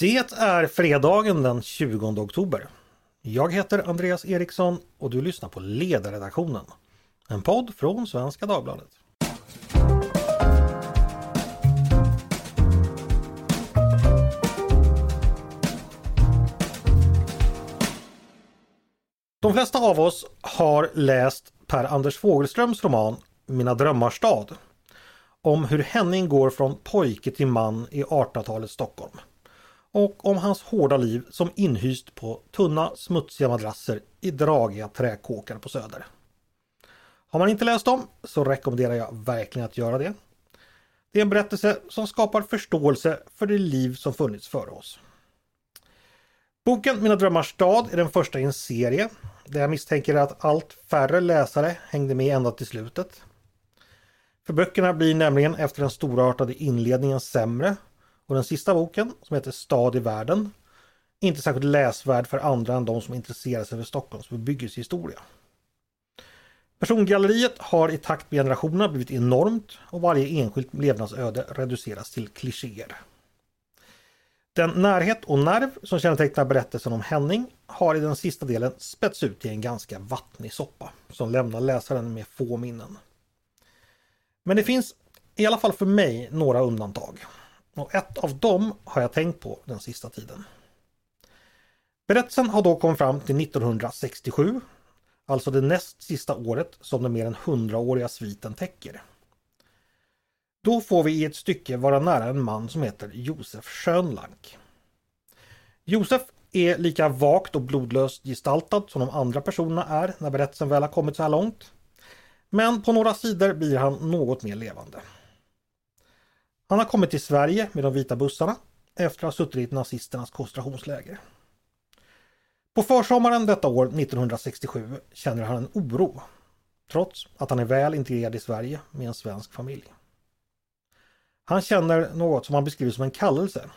Det är fredagen den 20 oktober. Jag heter Andreas Eriksson och du lyssnar på Ledarredaktionen. En podd från Svenska Dagbladet. De flesta av oss har läst Per Anders Fogelströms roman Mina drömmars stad om hur Henning går från pojke till man i 1800-talets Stockholm och om hans hårda liv som inhyst på tunna smutsiga madrasser i dragiga träkåkar på Söder. Har man inte läst dem så rekommenderar jag verkligen att göra det. Det är en berättelse som skapar förståelse för det liv som funnits före oss. Boken Mina drömmars stad är den första i en serie där jag misstänker att allt färre läsare hängde med ända till slutet. För böckerna blir nämligen efter den storartade inledningen sämre och den sista boken, som heter Stad i världen, inte särskilt läsvärd för andra än de som intresserar sig för Stockholms bebyggelsehistoria. Persongalleriet har i takt med generationerna blivit enormt och varje enskilt levnadsöde reduceras till klichéer. Den närhet och nerv som kännetecknar berättelsen om Henning har i den sista delen spätts ut i en ganska vattnig soppa som lämnar läsaren med få minnen. Men det finns, i alla fall för mig, några undantag. Och ett av dem har jag tänkt på den sista tiden. Berättelsen har då kommit fram till 1967, alltså det näst sista året som den mer än hundraåriga sviten täcker. Då får vi i ett stycke vara nära en man som heter Josef Schönlank. Josef är lika vagt och blodlöst gestaltad som de andra personerna är när berättelsen väl har kommit så här långt. Men på några sidor blir han något mer levande. Han har kommit till Sverige med de vita bussarna efter att ha suttit i nazisternas koncentrationsläger. På försommaren detta år 1967 känner han en oro trots att han är väl integrerad i Sverige med en svensk familj. Han känner något som han beskriver som en kallelse.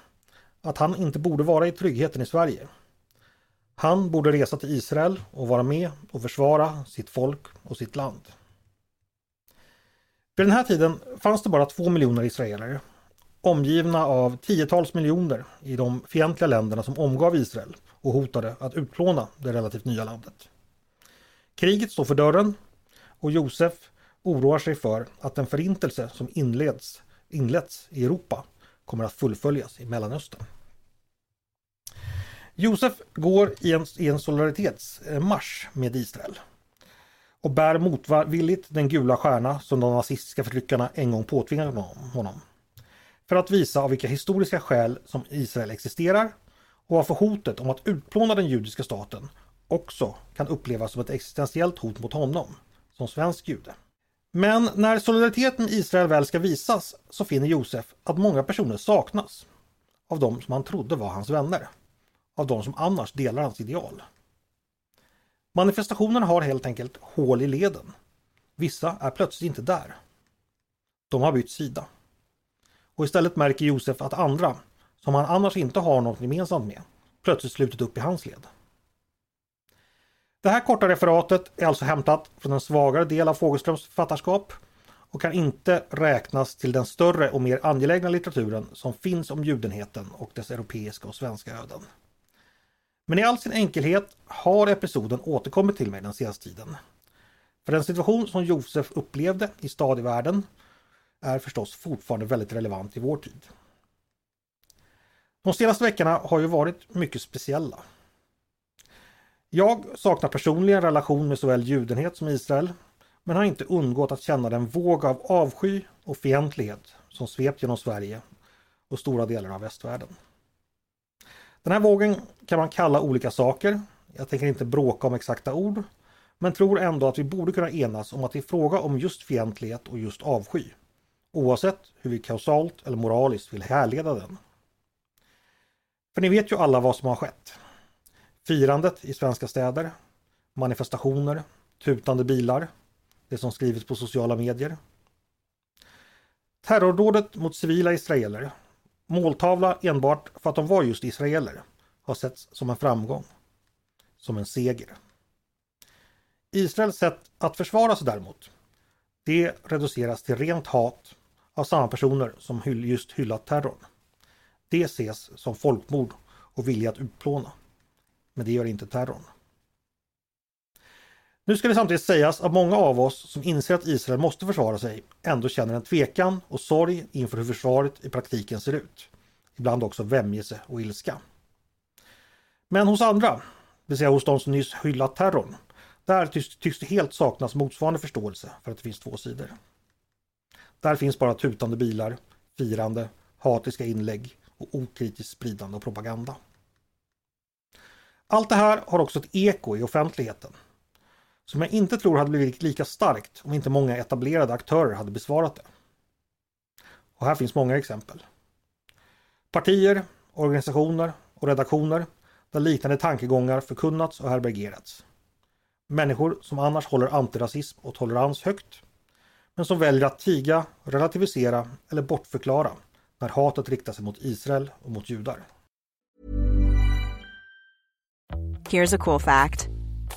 Att han inte borde vara i tryggheten i Sverige. Han borde resa till Israel och vara med och försvara sitt folk och sitt land. Vid den här tiden fanns det bara två miljoner israeler omgivna av tiotals miljoner i de fientliga länderna som omgav Israel och hotade att utplåna det relativt nya landet. Kriget står för dörren och Josef oroar sig för att den förintelse som inleds, inletts i Europa kommer att fullföljas i Mellanöstern. Josef går i en, i en solidaritetsmarsch med Israel och bär motvilligt den gula stjärna som de nazistiska förtryckarna en gång påtvingade honom. För att visa av vilka historiska skäl som Israel existerar och varför hotet om att utplåna den judiska staten också kan upplevas som ett existentiellt hot mot honom, som svensk jude. Men när solidariteten med Israel väl ska visas så finner Josef att många personer saknas av de som han trodde var hans vänner. Av de som annars delar hans ideal. Manifestationerna har helt enkelt hål i leden. Vissa är plötsligt inte där. De har bytt sida. Och istället märker Josef att andra, som han annars inte har något gemensamt med, plötsligt slutit upp i hans led. Det här korta referatet är alltså hämtat från en svagare del av Fogelströms författarskap och kan inte räknas till den större och mer angelägna litteraturen som finns om judenheten och dess europeiska och svenska öden. Men i all sin enkelhet har episoden återkommit till mig den senaste tiden. För den situation som Josef upplevde i stadivärlden är förstås fortfarande väldigt relevant i vår tid. De senaste veckorna har ju varit mycket speciella. Jag saknar personligen relation med såväl judenhet som Israel men har inte undgått att känna den våg av avsky och fientlighet som svept genom Sverige och stora delar av västvärlden. Den här vågen kan man kalla olika saker. Jag tänker inte bråka om exakta ord men tror ändå att vi borde kunna enas om att det är fråga om just fientlighet och just avsky. Oavsett hur vi kausalt eller moraliskt vill härleda den. För ni vet ju alla vad som har skett. Firandet i svenska städer, manifestationer, tutande bilar, det som skrivits på sociala medier. Terrordådet mot civila israeler, måltavla enbart för att de var just israeler, har setts som en framgång. Som en seger. Israels sätt att försvara sig däremot, det reduceras till rent hat av samma personer som just hyllat terrorn. Det ses som folkmord och vilja att utplåna. Men det gör inte terrorn. Nu ska det samtidigt sägas att många av oss som inser att Israel måste försvara sig ändå känner en tvekan och sorg inför hur försvaret i praktiken ser ut. Ibland också vämjelse och ilska. Men hos andra, det vill säga hos de som nyss hyllat terrorn, där tycks, det helt saknas motsvarande förståelse för att det finns två sidor. Där finns bara tutande bilar, firande, hatiska inlägg och okritiskt spridande av propaganda. Allt det här har också ett eko i offentligheten som jag inte tror hade blivit lika starkt om inte många etablerade aktörer hade besvarat det. Och här finns många exempel. Partier, organisationer och redaktioner där liknande tankegångar förkunnats och härbärgerats. Människor som annars håller antirasism och tolerans högt men som väljer att tiga, relativisera eller bortförklara när hatet riktar sig mot Israel och mot judar. Here's a cool fact.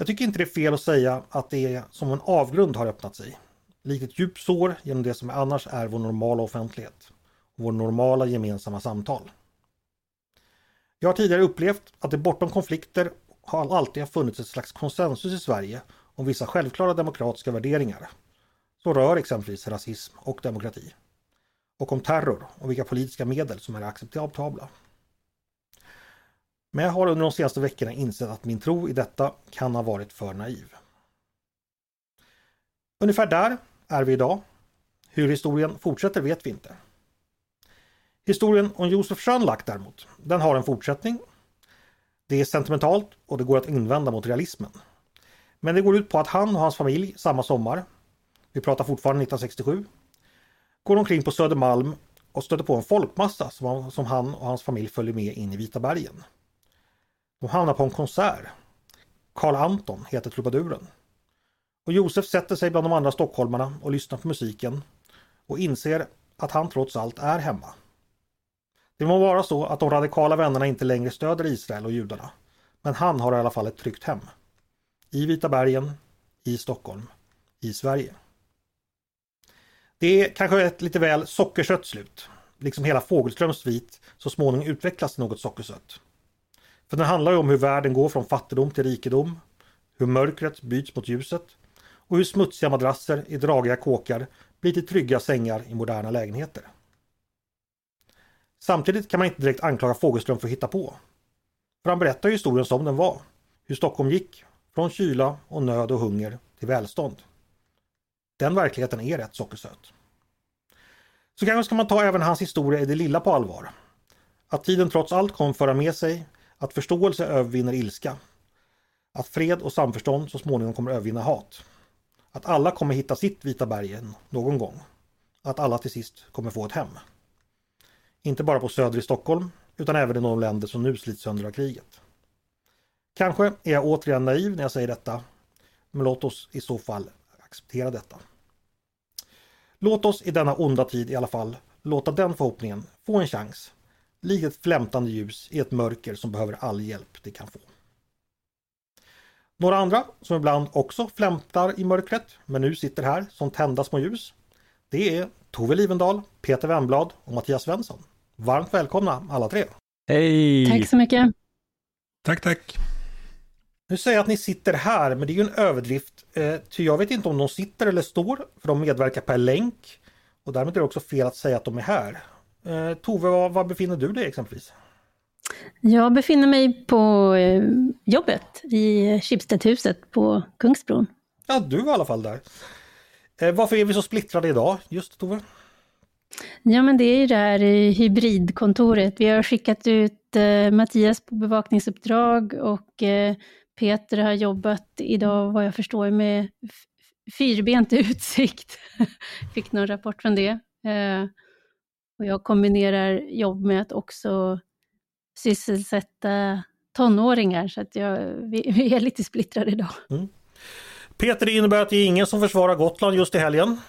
Jag tycker inte det är fel att säga att det är som en avgrund har öppnat sig. likt ett djupt sår genom det som annars är vår normala offentlighet. Vår normala gemensamma samtal. Jag har tidigare upplevt att det bortom konflikter har alltid funnits ett slags konsensus i Sverige om vissa självklara demokratiska värderingar som rör exempelvis rasism och demokrati. Och om terror och vilka politiska medel som är acceptabla. Men jag har under de senaste veckorna insett att min tro i detta kan ha varit för naiv. Ungefär där är vi idag. Hur historien fortsätter vet vi inte. Historien om Josef Schönlack däremot, den har en fortsättning. Det är sentimentalt och det går att invända mot realismen. Men det går ut på att han och hans familj samma sommar, vi pratar fortfarande 1967, går omkring på Södermalm och stöter på en folkmassa som han och hans familj följer med in i Vita bergen. De hamnar på en konsert. Karl Anton heter trubaduren. Och Josef sätter sig bland de andra stockholmarna och lyssnar på musiken och inser att han trots allt är hemma. Det må vara så att de radikala vännerna inte längre stöder Israel och judarna. Men han har i alla fall ett tryggt hem. I Vita bergen, i Stockholm, i Sverige. Det är kanske ett lite väl sockersött slut. Liksom hela Fågelströms svit så småningom utvecklas till något sockersött. För den handlar ju om hur världen går från fattigdom till rikedom. Hur mörkret byts mot ljuset och hur smutsiga madrasser i dragiga kåkar blir till trygga sängar i moderna lägenheter. Samtidigt kan man inte direkt anklaga Fogelström för att hitta på. För han berättar ju historien som den var. Hur Stockholm gick från kyla och nöd och hunger till välstånd. Den verkligheten är rätt sockersöt. Så kanske ska man ta även hans historia i det lilla på allvar. Att tiden trots allt kommer föra med sig att förståelse övervinner ilska. Att fred och samförstånd så småningom kommer övervinna hat. Att alla kommer hitta sitt vita bergen någon gång. Att alla till sist kommer få ett hem. Inte bara på söder i Stockholm utan även i de länder som nu slits sönder av kriget. Kanske är jag återigen naiv när jag säger detta, men låt oss i så fall acceptera detta. Låt oss i denna onda tid i alla fall låta den förhoppningen få en chans, likt ett flämtande ljus i ett mörker som behöver all hjälp det kan få. Några andra som ibland också flämtar i mörkret men nu sitter här som tända små ljus. Det är Tove Livendal, Peter Wemblad och Mattias Svensson. Varmt välkomna alla tre! Hej! Tack så mycket! Tack, tack! Nu säger jag att ni sitter här, men det är ju en överdrift. Eh, ty jag vet inte om de sitter eller står, för de medverkar per länk. Och därmed är det också fel att säga att de är här. Eh, Tove, var, var befinner du dig exempelvis? Jag befinner mig på eh, jobbet i Schibstedhuset på Kungsbron. Ja, du var i alla fall där. Eh, varför är vi så splittrade idag, just Tove? Ja, men det är ju det här hybridkontoret. Vi har skickat ut Mattias på bevakningsuppdrag och Peter har jobbat idag, vad jag förstår, med fyrbent utsikt. Fick någon rapport från det. Och jag kombinerar jobb med att också sysselsätta tonåringar, så att jag, vi, vi är lite splittrade idag. Mm. Peter, det innebär att det är ingen som försvarar Gotland just i helgen?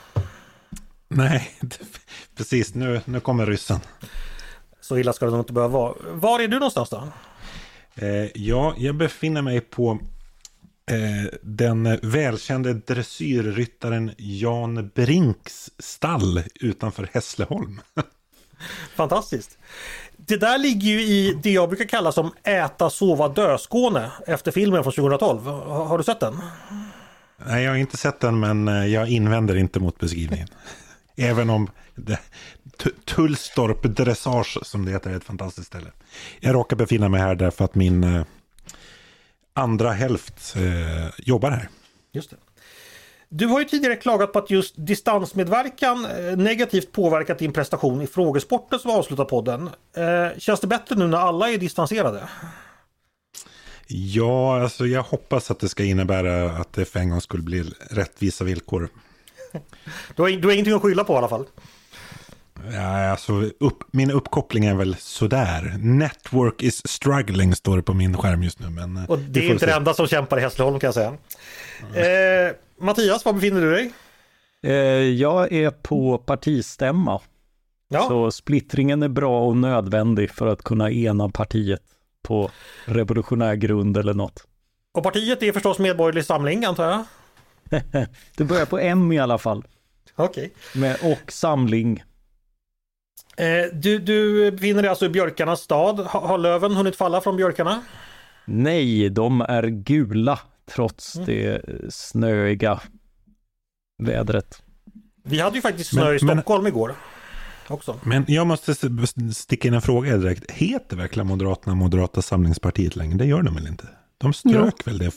Nej, precis. Nu, nu kommer ryssen. Så illa ska det nog inte behöva vara. Var är du någonstans då? Eh, ja, jag befinner mig på eh, den välkände dressyrryttaren Jan Brinks stall utanför Hässleholm. Fantastiskt. Det där ligger ju i det jag brukar kalla som äta, sova, dö-Skåne efter filmen från 2012. Har du sett den? Nej, jag har inte sett den men eh, jag invänder inte mot beskrivningen. Även om det, Tullstorp Dressage som det heter är ett fantastiskt ställe. Jag råkar befinna mig här därför att min eh, andra hälft eh, jobbar här. Just det. Du har ju tidigare klagat på att just distansmedverkan eh, negativt påverkat din prestation i frågesporten som avslutar podden. Eh, känns det bättre nu när alla är distanserade? Ja, alltså jag hoppas att det ska innebära att det för en gång skulle bli rättvisa villkor. Du har, du har ingenting att skylla på i alla fall? Ja, alltså upp, min uppkoppling är väl sådär. Network is struggling står det på min skärm just nu. Men Och det är inte se. det enda som kämpar i Hässleholm kan jag säga. Mm. Eh, Mattias, var befinner du dig? Eh, jag är på partistämma. Ja. Så splittringen är bra och nödvändig för att kunna ena partiet på revolutionär grund eller något. Och partiet är förstås Medborgerlig Samling antar jag? det börjar på M i alla fall. Okej. Okay. och Samling. Eh, du, du befinner dig alltså i björkarnas stad. Har, har löven hunnit falla från björkarna? Nej, de är gula trots mm. det snöiga vädret. Vi hade ju faktiskt snö men, i Stockholm men, igår. Också. Men jag måste sticka in en fråga direkt. Heter verkligen Moderaterna Moderata samlingspartiet längre? Det gör de väl inte? De strök jo. väl det?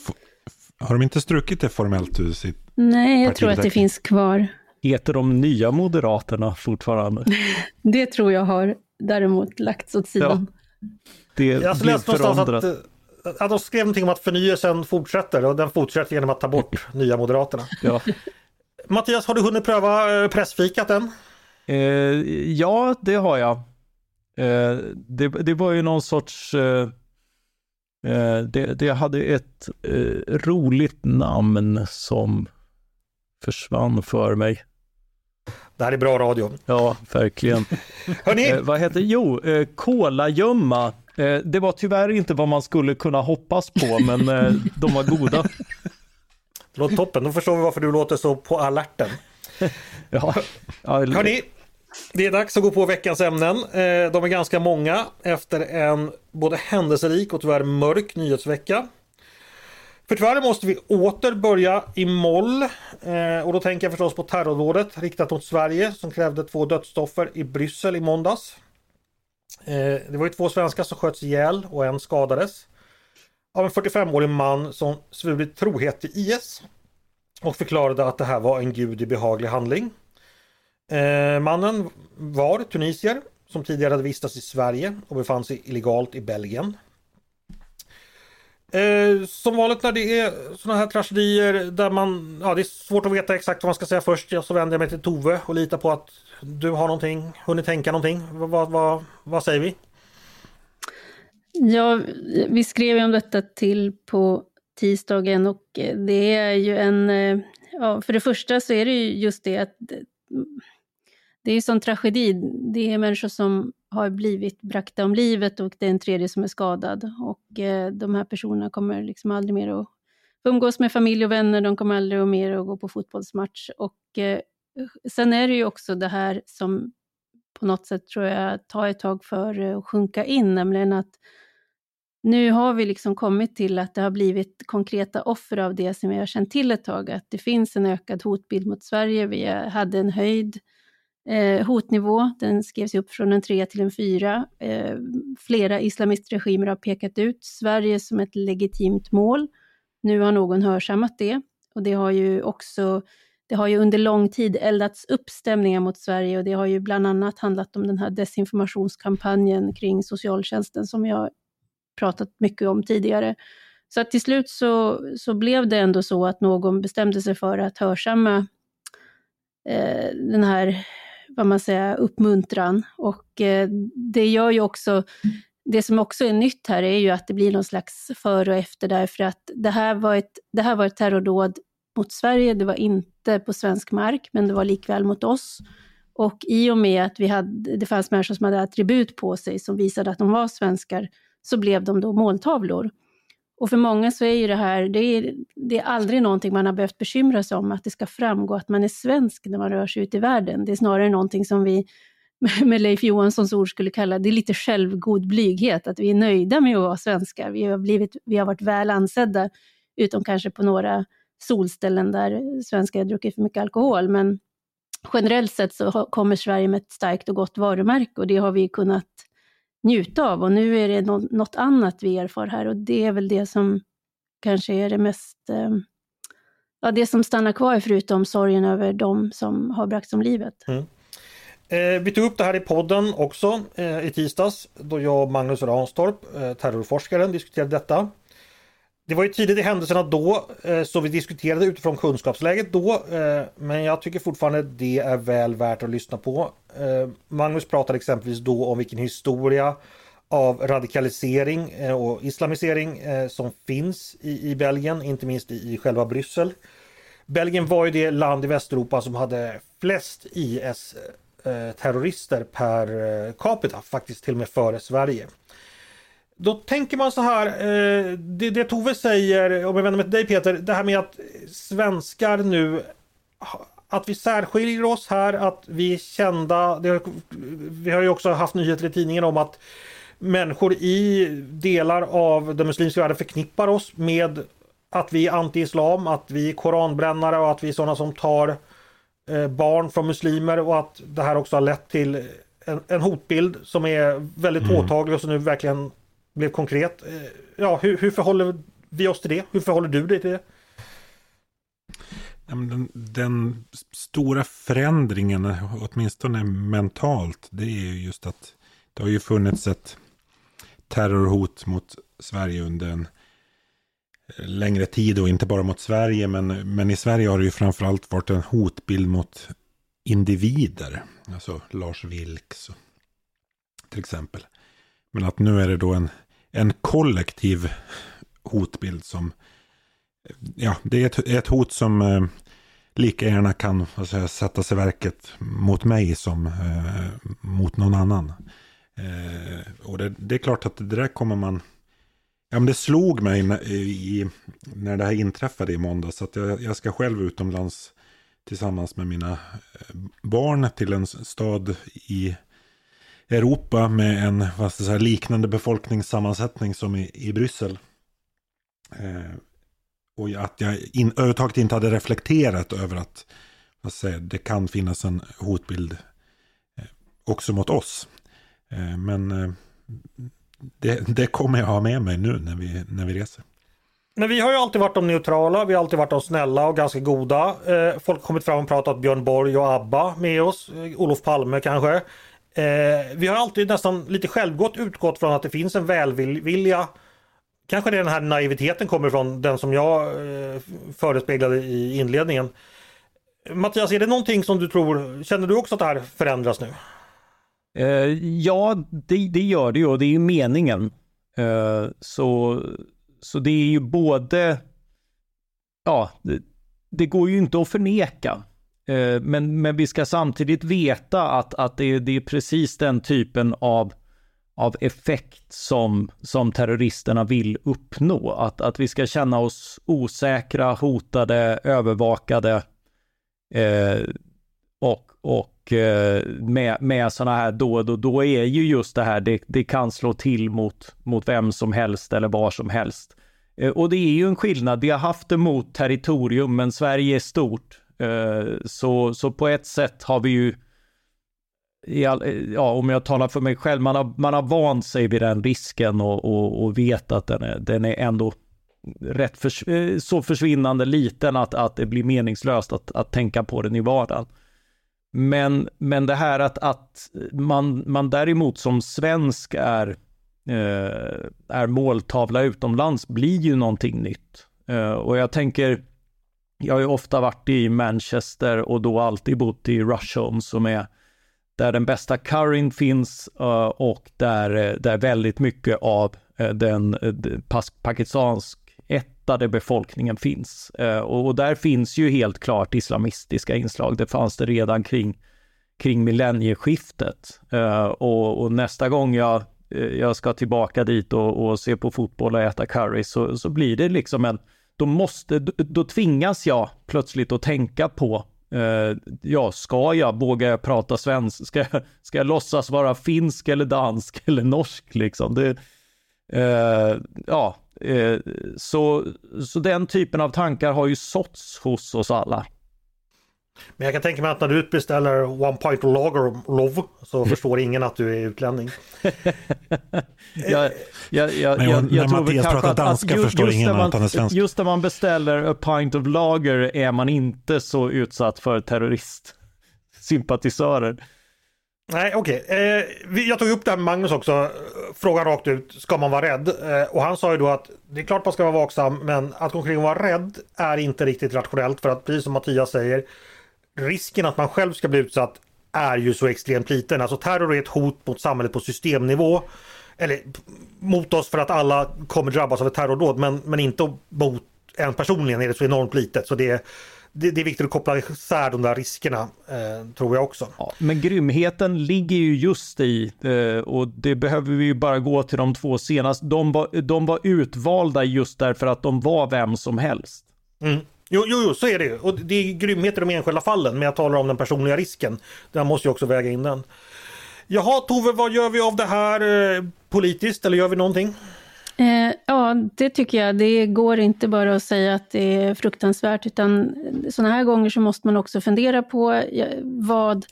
Har de inte strukit det formellt ur sitt Nej, jag tror att det finns kvar. Heter de nya Moderaterna fortfarande? det tror jag har däremot lagts åt sidan. Ja. Det, jag har läst någonstans att, att de skrev någonting om att förnyelsen fortsätter och den fortsätter genom att ta bort nya Moderaterna. Ja. Mattias, har du hunnit pröva eh, pressfikat än? Eh, ja, det har jag. Eh, det, det, var ju någon sorts... Eh, eh det, det, hade ett eh, roligt namn som försvann för mig. Det här är bra radio. Ja, verkligen. Hörrni? Vad heter Jo, eh, kolagömma. Eh, det var tyvärr inte vad man skulle kunna hoppas på, men eh, de var goda. Det låter toppen, då förstår vi varför du låter så på alerten. ja. Hörni, det är dags att gå på veckans ämnen. Eh, de är ganska många efter en både händelserik och tyvärr mörk nyhetsvecka. För tyvärr måste vi åter börja i moll. Och då tänker jag förstås på terrordådet riktat mot Sverige som krävde två dödsstoffer i Bryssel i måndags. Eh, det var ju två svenskar som sköts ihjäl och en skadades. Av en 45-årig man som svurit trohet till IS. Och förklarade att det här var en gudi behaglig handling. Eh, mannen var tunisier som tidigare hade vistats i Sverige och befann sig illegalt i Belgien. Eh, som vanligt när det är sådana här tragedier där man, ja det är svårt att veta exakt vad man ska säga först. Så vänder jag mig till Tove och litar på att du har någonting, hunnit tänka någonting. Vad, va, vad säger vi? Ja, vi skrev ju om detta till på tisdagen och eh, det är ju en, eh, ja, för det första så är det ju just det att eh, det är ju sån tragedi. Det är människor som har blivit brakta om livet och det är en tredje som är skadad. Och eh, de här personerna kommer liksom aldrig mer att umgås med familj och vänner, de kommer aldrig mer att gå på fotbollsmatch. Och eh, sen är det ju också det här som på något sätt tror jag tar ett tag för eh, att sjunka in, nämligen att nu har vi liksom kommit till att det har blivit konkreta offer av det som vi har känt till ett tag, att det finns en ökad hotbild mot Sverige. Vi eh, hade en höjd Eh, hotnivå, den skrevs upp från en 3 till en 4. Eh, flera islamistregimer har pekat ut Sverige som ett legitimt mål. Nu har någon hörsammat det och det har ju också det har ju under lång tid eldats upp stämningar mot Sverige och det har ju bland annat handlat om den här desinformationskampanjen kring socialtjänsten som jag pratat mycket om tidigare. Så att till slut så, så blev det ändå så att någon bestämde sig för att hörsamma eh, den här vad man säger, uppmuntran. Och eh, det gör ju också, det som också är nytt här är ju att det blir någon slags före och efter därför att det här var ett, det här var ett terrordåd mot Sverige, det var inte på svensk mark, men det var likväl mot oss. Och i och med att vi hade, det fanns människor som hade attribut på sig som visade att de var svenskar, så blev de då måltavlor. Och för många så är ju det här, det är, det är aldrig någonting man har behövt bekymra sig om, att det ska framgå att man är svensk när man rör sig ut i världen. Det är snarare någonting som vi med Leif Johanssons ord skulle kalla, det är lite självgod blyghet, att vi är nöjda med att vara svenskar. Vi har, blivit, vi har varit väl ansedda, utom kanske på några solställen där svenskar har druckit för mycket alkohol, men generellt sett så kommer Sverige med ett starkt och gott varumärke och det har vi kunnat njuta av. Och nu är det något annat vi erfar här och det är väl det som kanske är det mest, ehm, ja det som stannar kvar förutom sorgen över de som har bragts om livet. Mm. Eh, vi tog upp det här i podden också eh, i tisdags då jag och Magnus Ranstorp, eh, terrorforskaren, diskuterade detta. Det var ju tidigt i händelserna då eh, så vi diskuterade utifrån kunskapsläget då eh, men jag tycker fortfarande det är väl värt att lyssna på. Eh, Magnus pratade exempelvis då om vilken historia av radikalisering och islamisering som finns i, Belgien, inte minst i, själva Bryssel. Belgien var ju det land i Västeuropa som hade flest IS-terrorister per capita, faktiskt till och med före Sverige. Då tänker man så här, eh, det, det Tove säger, om jag vänder mig till dig Peter, det här med att svenskar nu att vi särskiljer oss här, att vi är kända. Det, vi har ju också haft nyheter i tidningen om att människor i delar av den muslimska världen förknippar oss med att vi är anti-islam, att vi är koranbrännare och att vi är sådana som tar eh, barn från muslimer och att det här också har lett till en, en hotbild som är väldigt mm. påtaglig och som nu verkligen blev konkret. Eh, ja, hur, hur förhåller vi oss till det? Hur förhåller du dig till det? Den, den, stora förändringen, åtminstone mentalt, det är just att det har ju funnits ett terrorhot mot Sverige under en eh, längre tid och inte bara mot Sverige men, men i Sverige har det ju framförallt varit en hotbild mot individer. Alltså Lars Vilks till exempel. Men att nu är det då en, en kollektiv hotbild som, ja, det är ett, ett hot som eh, lika gärna kan alltså, sättas i verket mot mig som eh, mot någon annan. Eh, och det, det, är klart att det där kommer man, ja men det slog mig i, i, när det här inträffade i måndags att jag, jag ska själv utomlands tillsammans med mina eh, barn till en stad i Europa med en vad ska säga, liknande befolkningssammansättning som i, i Bryssel. Eh, och att jag in, överhuvudtaget inte hade reflekterat över att vad säga, det kan finnas en hotbild eh, också mot oss. Eh, men eh, det, det, kommer jag ha med mig nu när vi, när vi reser. Men vi har ju alltid varit de neutrala, vi har alltid varit de snälla och ganska goda. Eh, folk har kommit fram och pratat Björn Borg och ABBA med oss, eh, Olof Palme kanske. Eh, vi har alltid nästan lite självgott utgått från att det finns en välvilja. Kanske det är den här naiviteten kommer från den som jag eh, förespeglade i inledningen. Mattias, är det någonting som du tror, känner du också att det här förändras nu? Eh, ja, det, det, gör det ju och det är ju meningen. Eh, så, så det är ju både, ja, det, det går ju inte att förneka. Eh, men, men vi ska samtidigt veta att, att det, det är precis den typen av, av effekt som, som terroristerna vill uppnå. Att, att vi ska känna oss osäkra, hotade, övervakade eh, och, och eh, med, med sådana här dåd. Och då är ju just det här, det, det kan slå till mot, mot vem som helst eller var som helst. Eh, och det är ju en skillnad. Vi har haft det mot territorium, men Sverige är stort. Eh, så, så på ett sätt har vi ju, eh, ja om jag talar för mig själv, man har, man har vant sig vid den risken och, och, och vet att den är, den är ändå rätt för, eh, så försvinnande liten att, att det blir meningslöst att, att tänka på den i vardagen. Men, men det här att, att man, man däremot som svensk är, eh, är måltavla utomlands blir ju någonting nytt. Eh, och jag tänker, jag har ju ofta varit i Manchester och då alltid bott i Rusholme som är där den bästa curryn finns eh, och där, eh, där väldigt mycket av eh, den pakistansk ättade befolkningen finns. Och där finns ju helt klart islamistiska inslag. Det fanns det redan kring, kring millennieskiftet. Och, och nästa gång jag jag ska tillbaka dit och, och, se på fotboll och äta curry så, så blir det liksom en, då måste, då tvingas jag plötsligt att tänka på Uh, ja, ska jag, våga jag prata svenska? Ska jag, ska jag låtsas vara finsk eller dansk eller norsk liksom? Det, uh, ja, uh, så, så den typen av tankar har ju såtts hos oss alla. Men jag kan tänka mig att när du beställer One Point Lager Love så förstår ingen att du är utlänning. jag, jag, jag, Men jag, när Mattias pratar danska att, förstår ingen man, att han är svensk. Just när man beställer A Pint of Lager är man inte så utsatt för terroristsympatisörer. Nej, okej. Okay. Eh, jag tog upp det här med Magnus också. Frågan rakt ut, ska man vara rädd? Eh, och han sa ju då att det är klart man ska vara vaksam, men att gå omkring och vara rädd är inte riktigt rationellt. För att precis som Mattias säger, risken att man själv ska bli utsatt är ju så extremt liten. Alltså terror är ett hot mot samhället på systemnivå. Eller mot oss för att alla kommer drabbas av ett terrordåd men, men inte mot en personligen är det så enormt litet. Så det, det, det är viktigt att koppla isär de där riskerna, eh, tror jag också. Ja, men grymheten ligger ju just i, eh, och det behöver vi ju bara gå till de två senaste, de var, de var utvalda just därför att de var vem som helst. Mm. Jo, jo, jo, så är det ju. Och det är grymhet i de enskilda fallen. Men jag talar om den personliga risken. Där måste jag också väga in den. Jaha, Tove, vad gör vi av det här eh, politiskt? Eller gör vi någonting? Eh, ja, det tycker jag. Det går inte bara att säga att det är fruktansvärt, utan sådana här gånger så måste man också fundera på vad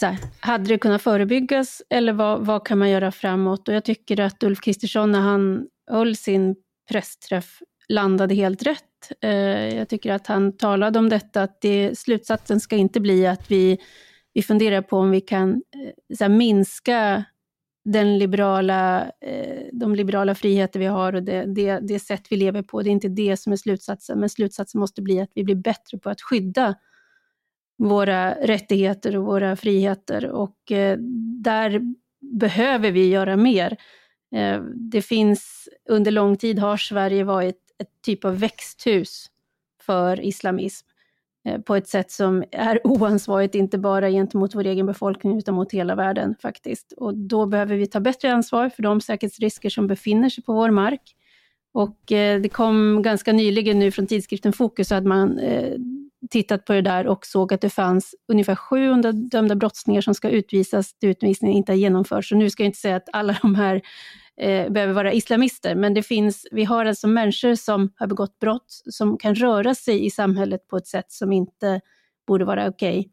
här, hade det kunnat förebyggas eller vad, vad kan man göra framåt? Och jag tycker att Ulf Kristersson när han höll sin pressträff landade helt rätt. Eh, jag tycker att han talade om detta, att det, slutsatsen ska inte bli att vi, vi funderar på om vi kan eh, så här, minska den liberala, eh, de liberala friheter vi har och det, det, det sätt vi lever på. Det är inte det som är slutsatsen, men slutsatsen måste bli att vi blir bättre på att skydda våra rättigheter och våra friheter och där behöver vi göra mer. Det finns, under lång tid har Sverige varit ett typ av växthus för islamism eh, på ett sätt som är oansvarigt, inte bara gentemot vår egen befolkning, utan mot hela världen faktiskt. Och då behöver vi ta bättre ansvar för de säkerhetsrisker som befinner sig på vår mark. Och eh, det kom ganska nyligen nu från tidskriften Fokus att man eh, tittat på det där och såg att det fanns ungefär 700 dömda brottslingar som ska utvisas, utvisningen inte har genomförts. Så nu ska jag inte säga att alla de här eh, behöver vara islamister, men det finns, vi har alltså människor som har begått brott, som kan röra sig i samhället på ett sätt som inte borde vara okej. Okay.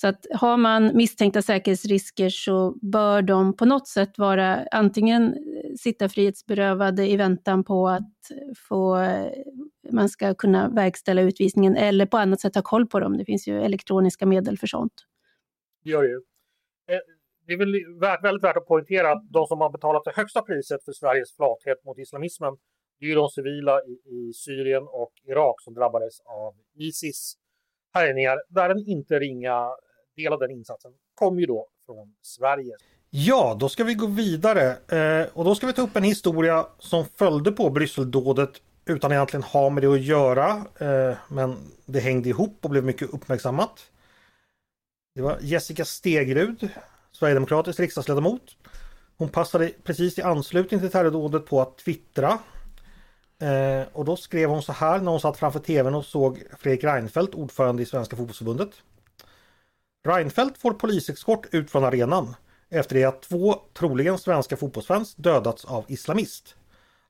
Så att har man misstänkta säkerhetsrisker så bör de på något sätt vara antingen sitta frihetsberövade i väntan på att få, man ska kunna verkställa utvisningen eller på annat sätt ha koll på dem. Det finns ju elektroniska medel för sånt. Det gör ju. Det är väl värt, väldigt värt att poängtera att de som har betalat det högsta priset för Sveriges flathet mot islamismen, det är ju de civila i, i Syrien och Irak som drabbades av Isis härjningar, där en inte ringa del av den insatsen kom ju då från Sverige. Ja, då ska vi gå vidare eh, och då ska vi ta upp en historia som följde på Brysseldådet utan egentligen ha med det att göra. Eh, men det hängde ihop och blev mycket uppmärksammat. Det var Jessica Stegrud Sverigedemokratisk riksdagsledamot. Hon passade precis i anslutning till terrordådet på att twittra. Eh, och då skrev hon så här när hon satt framför tvn och såg Fredrik Reinfeldt, ordförande i Svenska fotbollsförbundet. Reinfeldt får poliseskort ut från arenan efter det att två, troligen svenska fotbollsfans, dödats av islamist.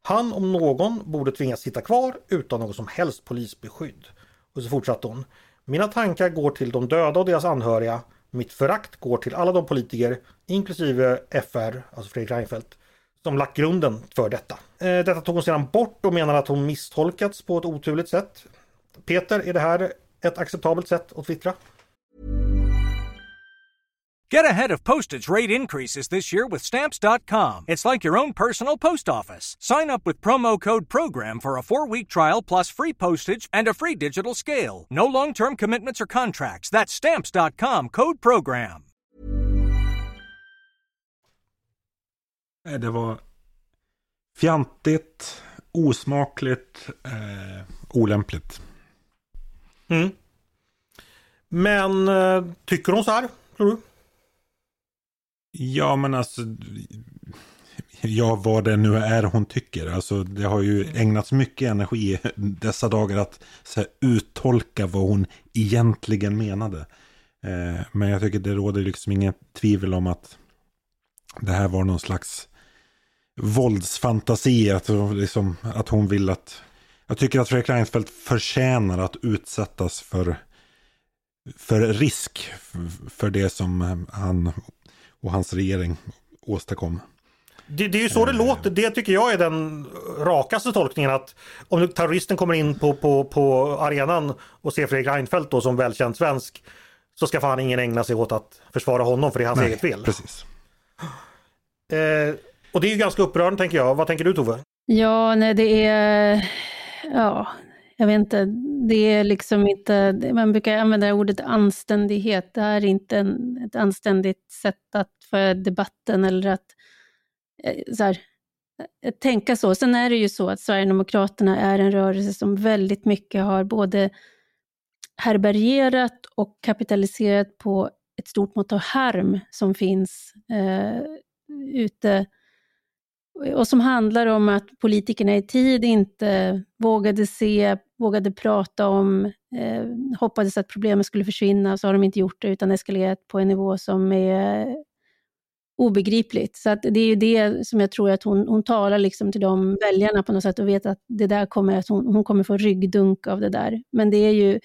Han om någon borde tvingas sitta kvar utan något som helst polisbeskydd. Och så fortsatte hon. Mina tankar går till de döda och deras anhöriga mitt förakt går till alla de politiker, inklusive FR, alltså Fredrik Reinfeldt, som lagt grunden för detta. Eh, detta tog hon sedan bort och menar att hon misstolkats på ett oturligt sätt. Peter, är det här ett acceptabelt sätt att twittra? Get ahead of postage rate increases this year with Stamps.com. It's like your own personal post office. Sign up with promo code PROGRAM for a four week trial plus free postage and a free digital scale. No long term commitments or contracts. That's Stamps.com code PROGRAM. Det var fjantigt, osmakligt, eh, olämpligt. Mm. Men eh, tycker hon så här, tror du? Ja, men alltså. Ja, vad det nu är hon tycker. Alltså, det har ju ägnats mycket energi dessa dagar att här, uttolka vad hon egentligen menade. Eh, men jag tycker det råder liksom inget tvivel om att det här var någon slags våldsfantasi. Att, liksom, att hon vill att... Jag tycker att Fredrik Reinfeldt förtjänar att utsättas för, för risk för det som han och hans regering åstadkom. Det, det, är ju så det låter. Det tycker jag är den rakaste tolkningen att om terroristen kommer in på, på, på arenan och ser Fredrik Reinfeldt då som välkänd svensk så ska fan ingen ägna sig åt att försvara honom för det är hans Nej, eget fel. Precis. Eh, och det är ju ganska upprörande tänker jag. Vad tänker du Tove? Ja, nej det är... Ja, jag vet inte. Det är liksom inte... Man brukar använda ordet anständighet. Det här är inte en, ett anständigt sätt att föra debatten eller att eh, så här, eh, tänka så. Sen är det ju så att Sverigedemokraterna är en rörelse som väldigt mycket har både härbärgerat och kapitaliserat på ett stort mått av harm som finns eh, ute och som handlar om att politikerna i tid inte vågade se, vågade prata om, eh, hoppades att problemet skulle försvinna, så har de inte gjort det, utan eskalerat på en nivå som är obegripligt. Så att det är ju det som jag tror att hon, hon talar liksom till de väljarna på något sätt och vet att det där kommer, att hon, hon kommer få ryggdunk av det där. Men det är ju,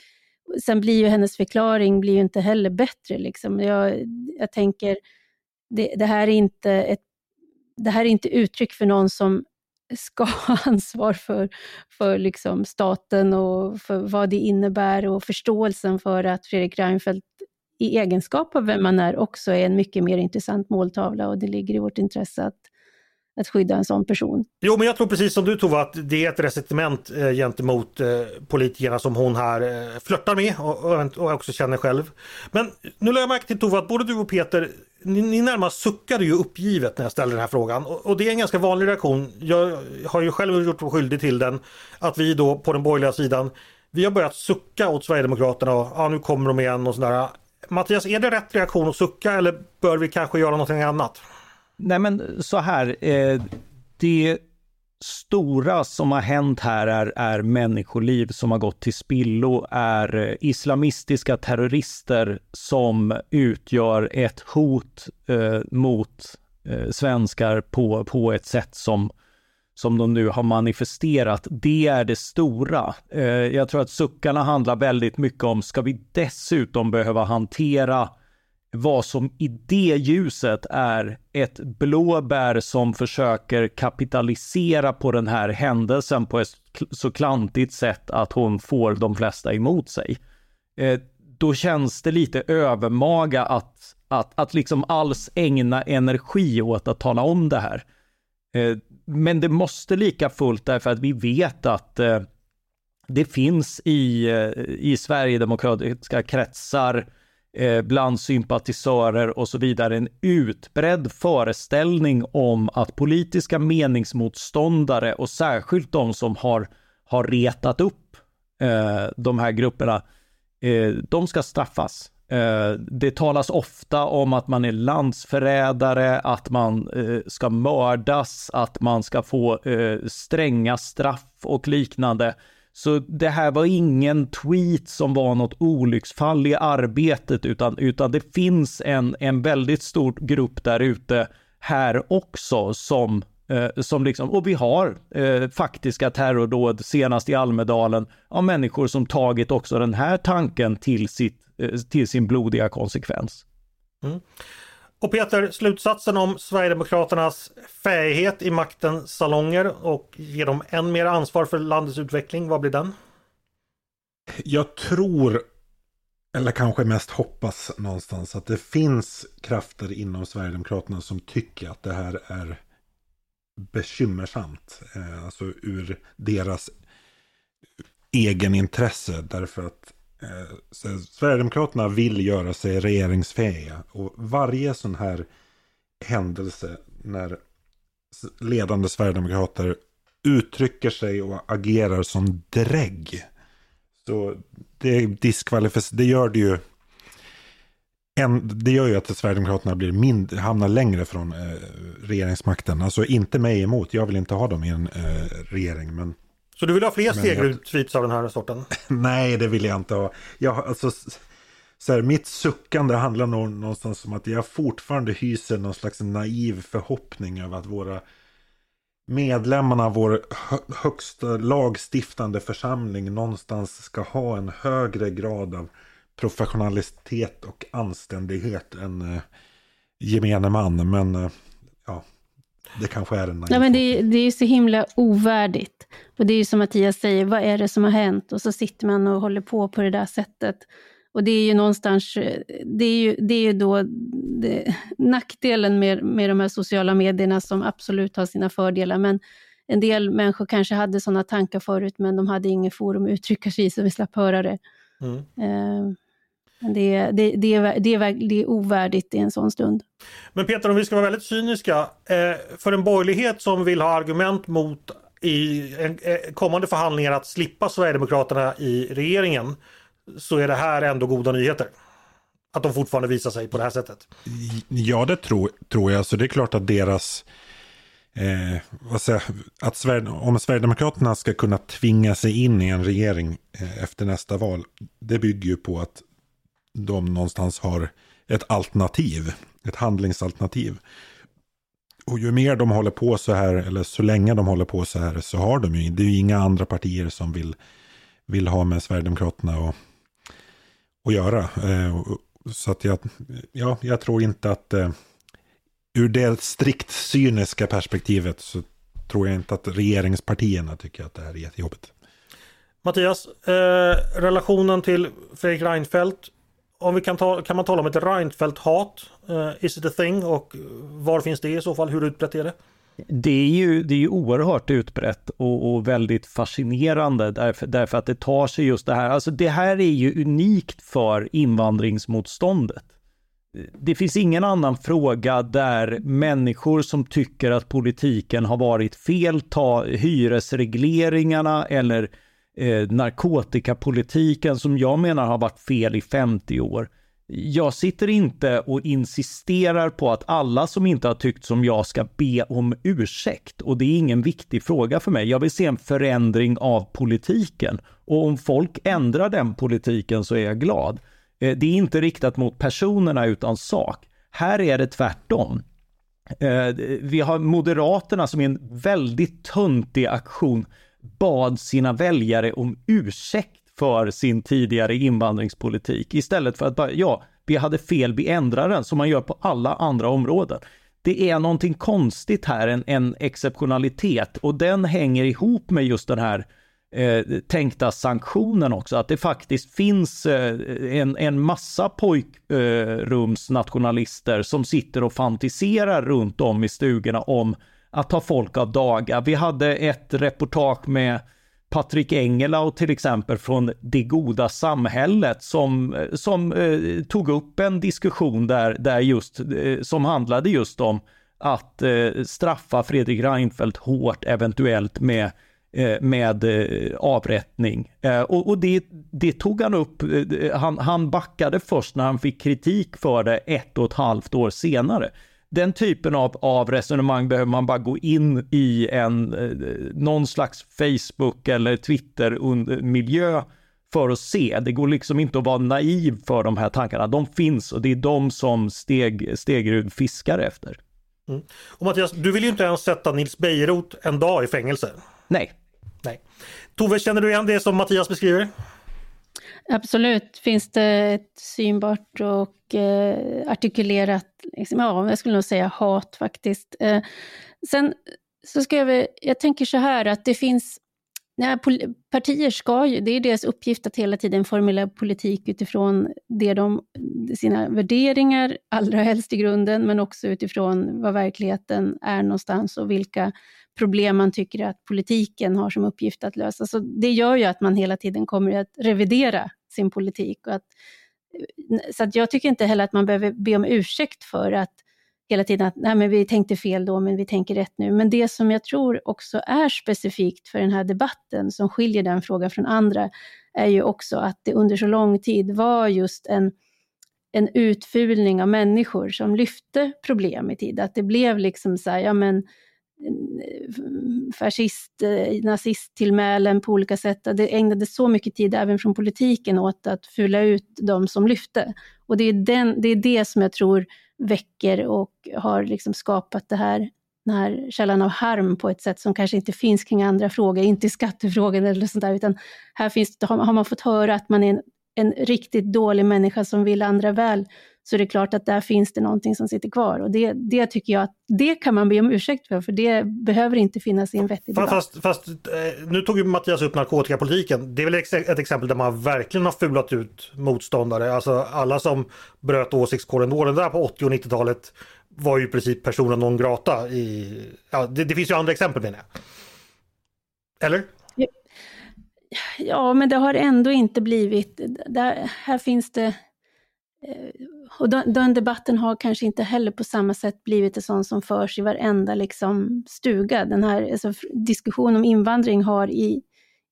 sen blir ju hennes förklaring blir ju inte heller bättre. Liksom. Jag, jag tänker, det, det här är inte ett det här är inte uttryck för någon som ska ha ansvar för, för liksom staten och för vad det innebär och förståelsen för att Fredrik Reinfeldt i egenskap av vem man är också är en mycket mer intressant måltavla och det ligger i vårt intresse att, att skydda en sån person. Jo, men jag tror precis som du Tova att det är ett resentiment eh, gentemot eh, politikerna som hon här eh, flörtar med och, och, och också känner själv. Men nu lägger jag märke till Tova att både du och Peter ni, ni närmast suckade ju uppgivet när jag ställde den här frågan och, och, det är en ganska vanlig reaktion. Jag har ju själv gjort mig skyldig till den. Att vi då på den borgerliga sidan vi har börjat sucka åt Sverigedemokraterna och ja, nu kommer de igen och sådär. Mattias, är det rätt reaktion att sucka eller bör vi kanske göra någonting annat? Nej men så här, eh, det stora som har hänt här är, är människoliv som har gått till spillo, är eh, islamistiska terrorister som utgör ett hot eh, mot eh, svenskar på, på ett sätt som, som de nu har manifesterat. Det är det stora. Eh, jag tror att suckarna handlar väldigt mycket om, ska vi dessutom behöva hantera vad som i det ljuset är ett blåbär som försöker kapitalisera på den här händelsen på ett så klantigt sätt att hon får de flesta emot sig. Eh, då känns det lite övermaga att, att, att liksom alls ägna energi åt att tala om det här. Eh, men det måste lika fullt därför att vi vet att eh, det finns i, eh, i Sverigedemokratiska kretsar Eh, bland sympatisörer och så vidare en utbredd föreställning om att politiska meningsmotståndare och särskilt de som har, har retat upp eh, de här grupperna, eh, de ska straffas. Eh, det talas ofta om att man är landsförrädare, att man eh, ska mördas, att man ska få eh, stränga straff och liknande. Så det här var ingen tweet som var något olycksfall i arbetet, utan, utan det finns en, en väldigt stor grupp där ute här också som eh, som liksom, och vi har eh, faktiska terrordåd, senast i Almedalen, av människor som tagit också den här tanken till, sitt, eh, till sin blodiga konsekvens. Mm. Och Peter, slutsatsen om Sverigedemokraternas färghet i maktens salonger och ge dem än mer ansvar för landets utveckling, vad blir den? Jag tror eller kanske mest hoppas någonstans att det finns krafter inom Sverigedemokraterna som tycker att det här är bekymmersamt. Eh, alltså ur deras egen intresse. Därför att Eh, så Sverigedemokraterna vill göra sig regeringsfähiga. Och varje sån här händelse när ledande Sverigedemokrater uttrycker sig och agerar som drägg. Så det diskvalificerar, det gör det ju en, det gör ju att Sverigedemokraterna blir mindre, hamnar längre från eh, regeringsmakten. Alltså inte mig emot, jag vill inte ha dem i en eh, regering. Men, så du vill ha fler segerutsvits av den här sorten? Nej, det vill jag inte ha. Jag, alltså, så här, mitt suckande handlar nog någonstans om att jag fortfarande hyser någon slags naiv förhoppning över att våra medlemmarna av vår högsta lagstiftande församling någonstans ska ha en högre grad av professionalitet och anständighet än eh, gemene man. Men eh, ja, det kanske är en ja, men det, det är så himla ovärdigt. Och det är ju som Mattias säger, vad är det som har hänt? Och så sitter man och håller på på det där sättet. Och det är ju någonstans, det är ju, det är ju då det, nackdelen med, med de här sociala medierna som absolut har sina fördelar, men en del människor kanske hade sådana tankar förut, men de hade inget forum att uttrycka sig i, så vi slapp höra det. Mm. Uh, det, det, det, är, det, är, det är ovärdigt i en sån stund. Men Peter, om vi ska vara väldigt cyniska, eh, för en borgerlighet som vill ha argument mot i eh, kommande förhandlingar att slippa Sverigedemokraterna i regeringen, så är det här ändå goda nyheter. Att de fortfarande visar sig på det här sättet. Ja, det tror, tror jag. Så det är klart att deras... Eh, vad säger, att Sverige, om Sverigedemokraterna ska kunna tvinga sig in i en regering eh, efter nästa val. Det bygger ju på att de någonstans har ett alternativ. Ett handlingsalternativ. Och ju mer de håller på så här, eller så länge de håller på så här, så har de ju, det är ju inga andra partier som vill, vill ha med Sverigedemokraterna och att göra. Eh, så att jag, ja, jag tror inte att eh, ur det strikt cyniska perspektivet så tror jag inte att regeringspartierna tycker att det här är jättejobbigt. Mattias, eh, relationen till Fredrik Reinfeldt. Om vi kan, ta, kan man tala om ett Reinfeldt-hat? Uh, is it a thing och var finns det i så fall? Hur utbrett är det? Det är ju, det är ju oerhört utbrett och, och väldigt fascinerande därför, därför, att det tar sig just det här. Alltså det här är ju unikt för invandringsmotståndet. Det finns ingen annan fråga där människor som tycker att politiken har varit fel, ta hyresregleringarna eller eh, narkotikapolitiken som jag menar har varit fel i 50 år jag sitter inte och insisterar på att alla som inte har tyckt som jag ska be om ursäkt och det är ingen viktig fråga för mig. Jag vill se en förändring av politiken och om folk ändrar den politiken så är jag glad. Eh, det är inte riktat mot personerna utan sak. Här är det tvärtom. Eh, vi har Moderaterna som är en väldigt töntig aktion bad sina väljare om ursäkt för sin tidigare invandringspolitik. Istället för att bara, ja, vi hade fel, vi ändrar den som man gör på alla andra områden. Det är någonting konstigt här, en, en exceptionalitet. Och den hänger ihop med just den här eh, tänkta sanktionen också, att det faktiskt finns eh, en, en massa pojkrumsnationalister eh, som sitter och fantiserar runt om i stugorna om att ta folk av daga. Vi hade ett reportage med Patrik Engelau till exempel från Det goda samhället som, som eh, tog upp en diskussion där, där just, eh, som handlade just om att eh, straffa Fredrik Reinfeldt hårt eventuellt med eh, med eh, avrättning. Eh, och, och det, det, tog han upp, eh, han, han backade först när han fick kritik för det ett och ett halvt år senare den typen av, av resonemang behöver man bara gå in i en, eh, någon slags Facebook eller Twitter-miljö för att se. Det går liksom inte att vara naiv för de här tankarna. De finns och det är de som Steg, Stegerud fiskar efter. Mm. Och Mattias, du vill ju inte ens sätta Nils Bejerot en dag i fängelse. Nej. Nej. Tove, känner du igen det som Mattias beskriver? Absolut finns det ett synbart och eh, artikulerat, liksom, ja, jag skulle nog säga hat faktiskt. Eh, sen så ska jag, jag tänker så här att det finns, Nej, partier ska ju, det är deras uppgift att hela tiden formulera politik utifrån det de, sina värderingar, allra helst i grunden, men också utifrån vad verkligheten är någonstans och vilka problem man tycker att politiken har som uppgift att lösa. Så det gör ju att man hela tiden kommer att revidera sin politik. Och att, så att jag tycker inte heller att man behöver be om ursäkt för att hela tiden att nej men vi tänkte fel då, men vi tänker rätt nu. Men det som jag tror också är specifikt för den här debatten, som skiljer den frågan från andra, är ju också att det under så lång tid var just en, en utfulning av människor som lyfte problem i tid. Att det blev liksom så här, ja men Eh, fascist, eh, nazisttillmälen på olika sätt. Det ägnades så mycket tid även från politiken åt att fylla ut de som lyfte. Och det är, den, det är det som jag tror väcker och har liksom skapat det här, den här källan av harm på ett sätt som kanske inte finns kring andra frågor, inte i skattefrågan eller sånt där, utan här finns, har man fått höra att man är en, en riktigt dålig människa som vill andra väl, så är det klart att där finns det någonting som sitter kvar. Och det, det tycker jag att det kan man be om ursäkt för, för det behöver inte finnas i en vettig debatt. Fast, fast eh, nu tog ju Mattias upp narkotikapolitiken. Det är väl ett exempel där man verkligen har fulat ut motståndare. Alltså alla som bröt åsiktskorridoren där på 80 och 90-talet var ju i princip personer non grata. I, ja, det, det finns ju andra exempel menar jag. Eller? Ja, men det har ändå inte blivit... Där, här finns det och den, den, debatten har kanske inte heller på samma sätt blivit en sån som förs i varenda liksom, stuga. Den här alltså, diskussionen om invandring har i,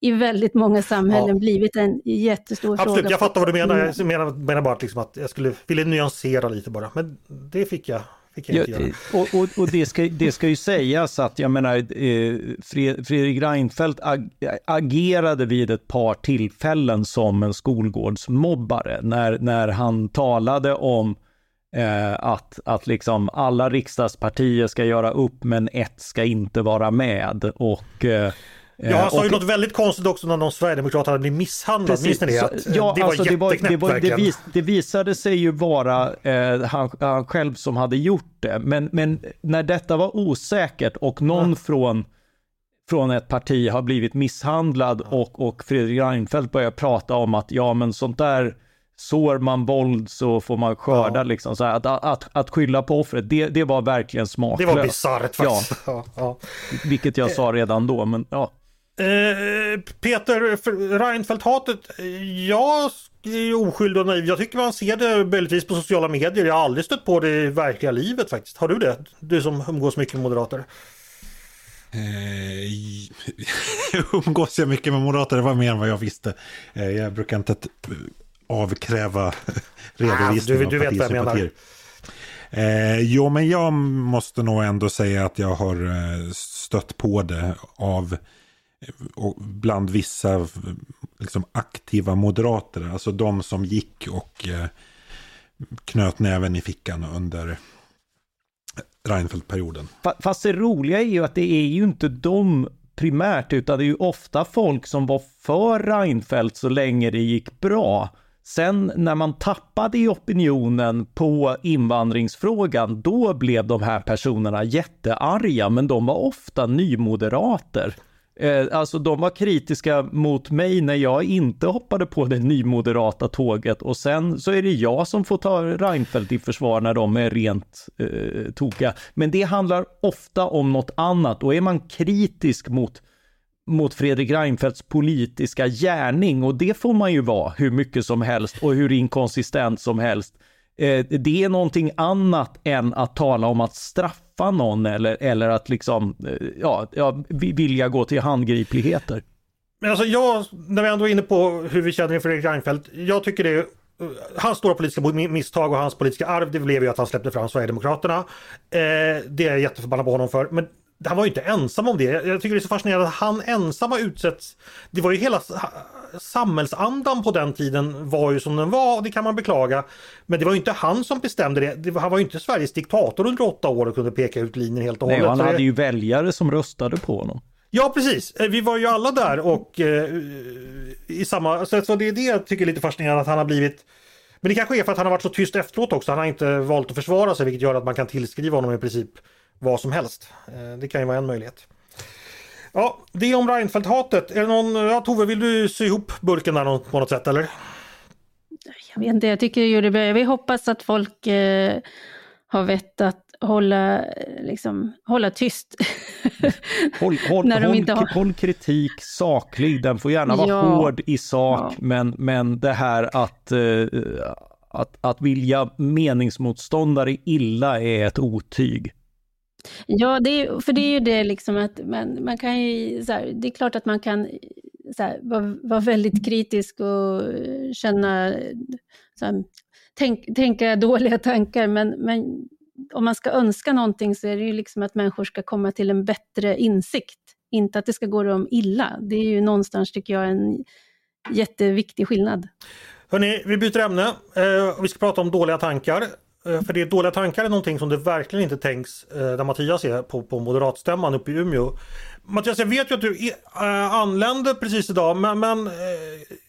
i väldigt många samhällen ja. blivit en jättestor Absolut, fråga. Absolut, jag fattar vad du menar. Jag menar, menar bara att, liksom att jag skulle vilja nyansera lite bara. Men det fick jag Ja, och, och, och det, ska, det ska ju sägas att jag menar, eh, Fredrik Reinfeldt ag, agerade vid ett par tillfällen som en skolgårdsmobbare när, när han talade om eh, att, att liksom alla riksdagspartier ska göra upp men ett ska inte vara med. Och eh, Ja, han sa och, ju något väldigt konstigt också när någon sverigedemokrat hade blivit misshandlad. Minns ni det? Att, ja, det var alltså, jätteknäppt det, var, det, vis, det, visade sig ju vara eh, han, han, själv som hade gjort det. Men, men när detta var osäkert och någon ja. från från ett parti har blivit misshandlad och, och Fredrik Reinfeldt börjar prata om att ja men sånt där sår man våld så får man skörda ja. liksom. Så att, att, att skylla på offret, det, det var verkligen smaklöst. Det var bisarrt faktiskt. Ja. ja. Vilket jag sa redan då, men ja. Eh, Peter, Reinfeldt-hatet, jag är oskyldig och naiv. Jag tycker man ser det möjligtvis på sociala medier. Jag har aldrig stött på det i verkliga livet faktiskt. Har du det? Du som umgås mycket med moderater. Eh, umgås jag mycket med moderater? Det var mer än vad jag visste. Eh, jag brukar inte avkräva redovisning ah, du, du av partisympatier. Eh, jo, men jag måste nog ändå säga att jag har stött på det av och bland vissa liksom, aktiva moderater. Alltså de som gick och eh, knöt näven i fickan under Reinfeldt-perioden. Fast det roliga är ju att det är ju inte de primärt, utan det är ju ofta folk som var för Reinfeldt så länge det gick bra. Sen när man tappade i opinionen på invandringsfrågan, då blev de här personerna jättearga, men de var ofta nymoderater. Eh, alltså de var kritiska mot mig när jag inte hoppade på det nymoderata tåget och sen så är det jag som får ta Reinfeldt i försvar när de är rent eh, tokiga. Men det handlar ofta om något annat och är man kritisk mot mot Fredrik Reinfeldts politiska gärning och det får man ju vara hur mycket som helst och hur inkonsistent som helst. Eh, det är någonting annat än att tala om att straffa någon eller, eller att liksom, eh, ja, ja, vilja gå till handgripligheter. Men alltså jag, när vi ändå är inne på hur vi känner inför Fredrik Reinfeldt, jag tycker det är eh, Hans stora politiska misstag och hans politiska arv det blev ju att han släppte fram Sverigedemokraterna. Eh, det är jag jätteförbannad på honom för. Men han var ju inte ensam om det. Jag tycker det är så fascinerande att han ensam utsätts. Det var ju hela samhällsandan på den tiden var ju som den var och det kan man beklaga. Men det var ju inte han som bestämde det. Han var ju inte Sveriges diktator under åtta år och kunde peka ut linjen helt och hållet. Nej, han hade ju väljare som röstade på honom. Ja precis, eh, vi var ju alla där och eh, i samma, så, så det är det jag tycker är lite fascinerande att han har blivit Men det kanske är för att han har varit så tyst efteråt också, han har inte valt att försvara sig vilket gör att man kan tillskriva honom i princip vad som helst. Eh, det kan ju vara en möjlighet. Ja, det om Reinfeldt-hatet. Är det någon, ja, Tove, vill du sy ihop burken där på något sätt eller? Jag vet inte, jag tycker du gjorde bra. Vi hoppas att folk eh, har vett att hålla, liksom, hålla tyst. Håll, håll, När de håll, inte har- håll kritik saklig, den får gärna vara Ja. hård i sak, Ja. men, men det här att, eh, att, att vilja meningsmotståndare illa är ett otyg. Ja, det är, för det är ju det liksom att man, man kan ju, så här, det är klart att man kan här, vara, vara väldigt kritisk och känna, så här, tänk, tänka dåliga tankar, men, men om man ska önska någonting så är det ju liksom att människor ska komma till en bättre insikt, inte att det ska gå dem illa. Det är ju någonstans, tycker jag, en jätteviktig skillnad. Hörrni, vi byter ämne. Eh, vi ska prata om dåliga tankar. Eh, för det är dåliga tankar är någonting som det verkligen inte tänks eh, där Mattias är på, på moderatstämman uppe i Umeå. Mattias, jag vet ju att du eh, anlände precis idag, men, men eh,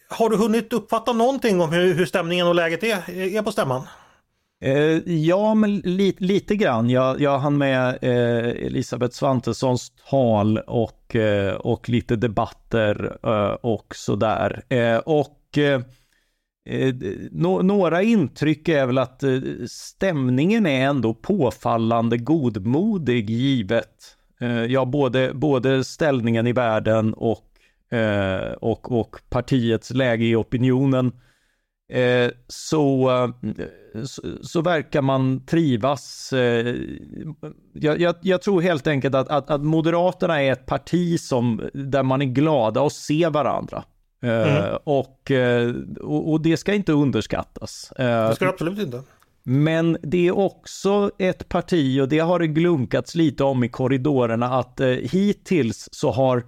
har du hunnit uppfatta någonting om hur, hur stämningen och läget är, är på stämman? Eh, ja, men li, lite grann. Jag, jag hann med eh, Elisabeth Svantessons tal och, eh, och lite debatter eh, och sådär. Eh, och eh, eh, no några intryck är väl att eh, stämningen är ändå påfallande godmodig givet eh, ja, både, både ställningen i världen och, eh, och, och partiets läge i opinionen. Eh, så, eh, så, så verkar man trivas. Eh, jag, jag, jag tror helt enkelt att, att, att Moderaterna är ett parti som, där man är glada att se varandra. Eh, och, eh, och, och det ska inte underskattas. Eh, Det ska du absolut inte. men det är också ett parti, och det har det glunkats lite om i korridorerna, att eh, hittills så har,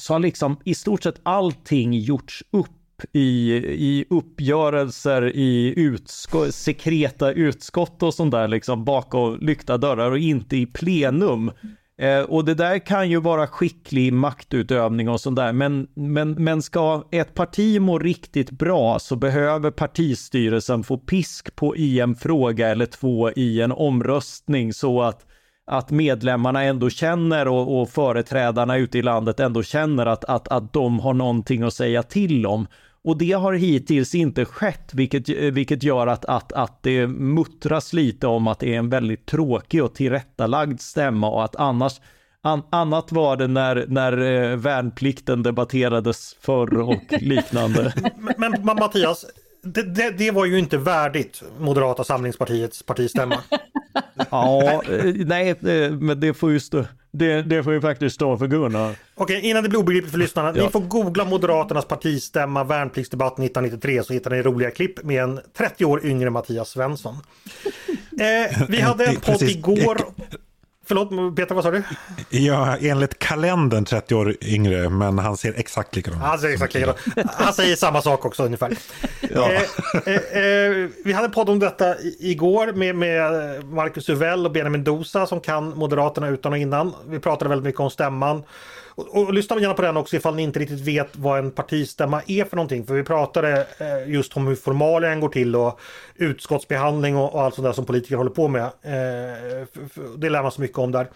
så har liksom i stort sett allting gjorts upp i, i uppgörelser i utskott, sekreta utskott och sånt där liksom bakom lyckta dörrar och inte i plenum. Eh, och det där kan ju vara skicklig maktutövning och sånt där, men, men, men ska ett parti må riktigt bra så behöver partistyrelsen få pisk på i en fråga eller två i en omröstning så att, att medlemmarna ändå känner och, och företrädarna ute i landet ändå känner att, att, att de har någonting att säga till om. Och det har hittills inte skett, vilket, vilket gör att, att, att det muttras lite om att det är en väldigt tråkig och tillrättalagd stämma och att annars An, annat var det när, när eh, värnplikten debatterades förr och liknande. Men, men men Mattias, det, det, det var ju inte värdigt Moderata samlingspartiets partistämma. Ja, eh, nej, eh, men det får ju stå, det, det får ju faktiskt stå för Gunnar. Okej, innan det blir obegripligt för lyssnarna. Ja. Ni får googla Moderaternas partistämma värnpliktsdebatt 1993 så hittar ni roliga klipp med en 30 år yngre Mattias Svensson. Eh, vi hade en podd igår. Förlåt Peter, vad sa du? Ja, enligt kalendern 30 år yngre, men han ser exakt likadan ut. Han säger exakt likadant. Han säger samma sak också ungefär. Ja. Eh, eh, eh, vi hade en podd om detta igår med, med Marcus Uvell och Benjamin Dosa som kan Moderaterna utan och innan. Vi pratade väldigt mycket om stämman. Och, och lyssna gärna på den också ifall ni inte riktigt vet vad en partistämma är för någonting. För vi pratade eh, just om hur formalien går till och utskottsbehandling och, och allt sånt där som politiker håller på med. Eh, för, för, det lär man sig mycket om där.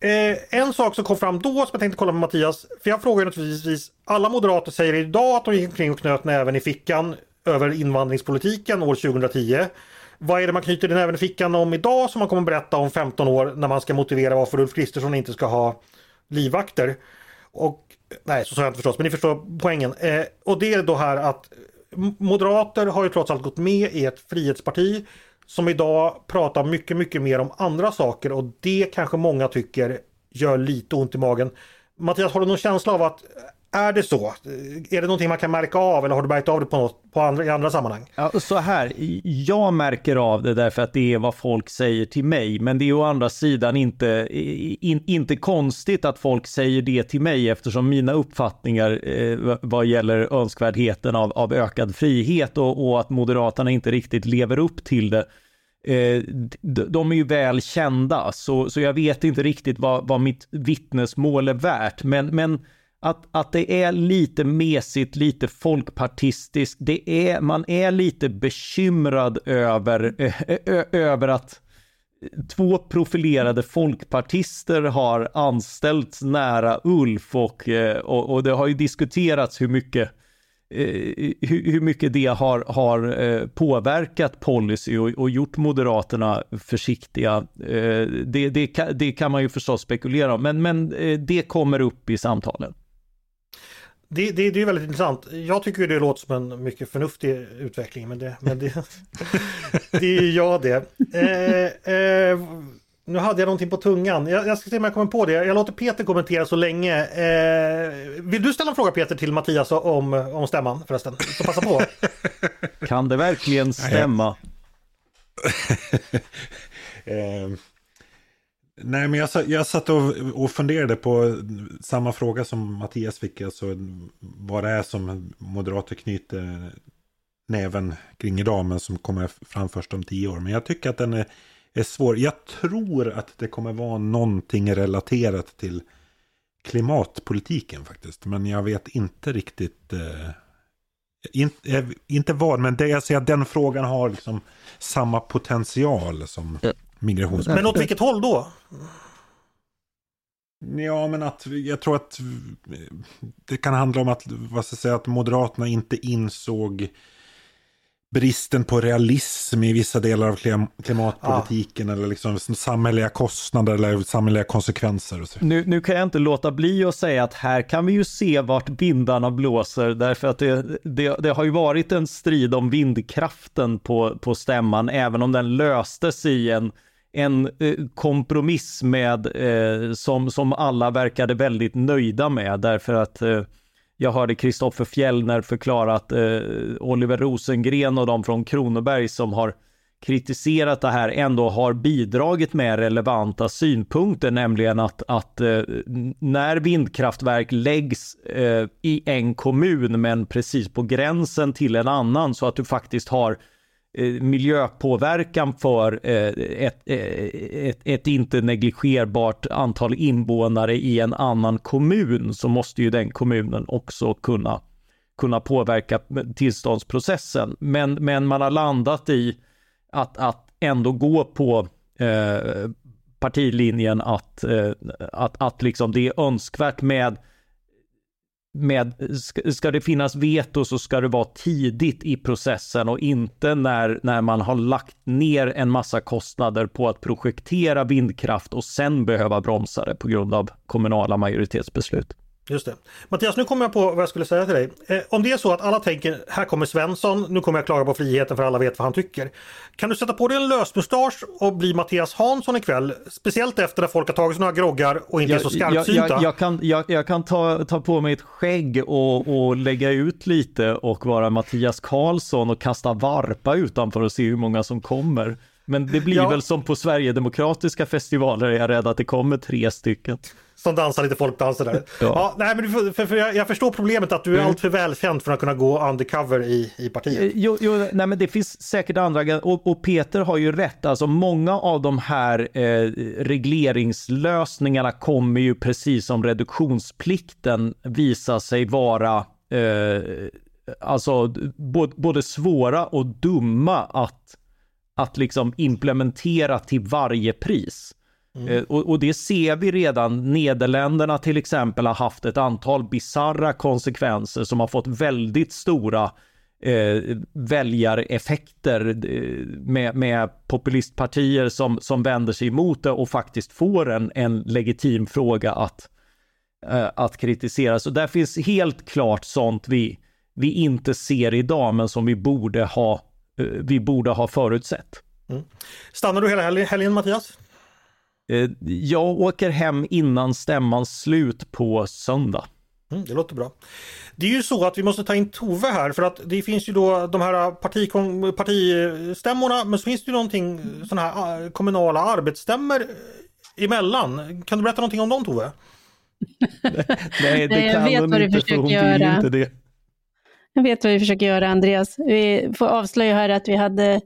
Eh, en sak som kom fram då som jag tänkte kolla med Mattias. För jag frågar ju naturligtvis, alla moderater säger idag att de gick omkring och knöt näven i fickan över invandringspolitiken år 2010. Vad är det man knyter den näven i fickan om idag som man kommer berätta om 15 år när man ska motivera varför Ulf Kristersson inte ska ha livvakter? Och, nej, så sa jag inte förstås, men ni förstår poängen. Eh, och det är då här att Moderater har ju trots allt gått med i ett frihetsparti som idag pratar mycket, mycket mer om andra saker och det kanske många tycker gör lite ont i magen. Mattias, har du någon känsla av att är det så? Är det någonting man kan märka av eller har du märkt av det på något, på andra, i andra sammanhang? Ja, så här, jag märker av det därför att det är vad folk säger till mig, men det är å andra sidan inte, in, inte konstigt att folk säger det till mig eftersom mina uppfattningar eh, vad gäller önskvärdheten av, av ökad frihet och, och att Moderaterna inte riktigt lever upp till det. Eh, de är ju väl kända, så, så jag vet inte riktigt vad, vad mitt vittnesmål är värt, men, men att, att det är lite mesigt, lite folkpartistiskt. Det är, man är lite bekymrad över, ö, ö, över att två profilerade folkpartister har anställts nära Ulf och, eh, och, och det har ju diskuterats hur mycket eh, hur, mycket det har, har eh, påverkat policy och, och gjort Moderaterna försiktiga. Det, det, det, kan man ju förstås spekulera om, men, men det kommer upp i samtalen. Det, det, det är väldigt intressant. Jag tycker det låter som en mycket förnuftig utveckling, men det, men det, det är jag det. Eh, eh, nu hade jag någonting på tungan. Jag, jag ska se om jag kommer på det. Jag låter Peter kommentera så länge. Eh, vill du ställa en fråga Peter till Mattias om, om stämman förresten? Så passa på. Kan det verkligen stämma? Nej, men jag, jag satt och, och funderade på samma fråga som Mattias fick. Alltså vad det är som moderater knyter näven kring idag men som kommer fram först om tio år. Men jag tycker att den är, är svår. Jag tror att det kommer vara någonting relaterat till klimatpolitiken faktiskt. Men jag vet inte riktigt. Eh, in, eh, inte vad, men det, jag säger att den frågan har liksom samma potential som migrationspolitik. Men åt vilket håll då? Ja, men att jag tror att det kan handla om att, vad ska jag säga, att Moderaterna inte insåg bristen på realism i vissa delar av klimatpolitiken ja. eller liksom samhälleliga kostnader eller samhälleliga konsekvenser. Nu, nu kan jag inte låta bli att säga att här kan vi ju se vart vindarna blåser därför att det, det, det har ju varit en strid om vindkraften på, på stämman även om den löstes i en en eh, kompromiss med eh, som, som alla verkade väldigt nöjda med. Därför att eh, jag hörde Kristoffer Fjellner förklara att eh, Oliver Rosengren och de från Kronoberg som har kritiserat det här ändå har bidragit med relevanta synpunkter, nämligen att, att eh, när vindkraftverk läggs eh, i en kommun men precis på gränsen till en annan så att du faktiskt har Eh, miljöpåverkan för eh, ett, eh, ett, ett, inte negligerbart antal invånare i en annan kommun så måste ju den kommunen också kunna, kunna påverka tillståndsprocessen. Men, men man har landat i att, att ändå gå på eh, partilinjen att, eh, att, att liksom det är önskvärt med med, ska det finnas veto så ska det vara tidigt i processen och inte när, när man har lagt ner en massa kostnader på att projektera vindkraft och sen behöva bromsa det på grund av kommunala majoritetsbeslut. Just det. Mattias, nu kommer jag på vad jag skulle säga till dig. Eh, om det är så att alla tänker, här kommer Svensson, nu kommer jag klaga på friheten för alla vet vad han tycker. Kan du sätta på dig en lösmustasch och bli Mattias Hansson ikväll? Speciellt efter att folk har tagit några groggar och inte jag, är så skarpsynta. Jag, jag, jag, kan, jag, jag kan ta, ta på mig ett skägg och, och lägga ut lite och vara Mattias Karlsson och kasta varpa utanför och se hur många som kommer. Men det blir ja. väl som på Sverigedemokratiska festivaler, är jag rädd att det kommer tre stycken som dansar lite folkdanser där. Ja. ja. nej, men du, för, för jag, jag, förstår problemet att du är mm. alltför välkänd för att kunna gå undercover i, i partiet. Eh, jo, jo, nej, men det finns säkert andra, och, och Peter har ju rätt, alltså många av de här eh, regleringslösningarna kommer ju precis som reduktionsplikten visa sig vara eh, alltså både svåra och dumma att, att liksom implementera till varje pris. Mm. Eh, och, och, det ser vi redan. Nederländerna till exempel har haft ett antal bizarra konsekvenser som har fått väldigt stora eh, väljareffekter eh, med, med populistpartier som, som vänder sig emot det och faktiskt får en, en legitim fråga att, eh, att kritisera. Så där finns helt klart sånt vi, vi inte ser idag men som vi borde ha, eh, vi borde ha förutsett. Mm. Stannar du hela helgen Mattias? Eh, jag åker hem innan stämmans slut på söndag. Mm, det låter bra. Det är ju så att vi måste ta in Tove här för att det finns ju då de här partikon, partistämmorna men så finns det ju någonting sådana här ah, kommunala arbetsstämmor emellan. Kan du berätta någonting om dem Tove? Nej, det Nej, kan vet hon inte för hon vill inte det. Jag vet vad vi försöker göra Andreas. Vi får avslöja här att vi hade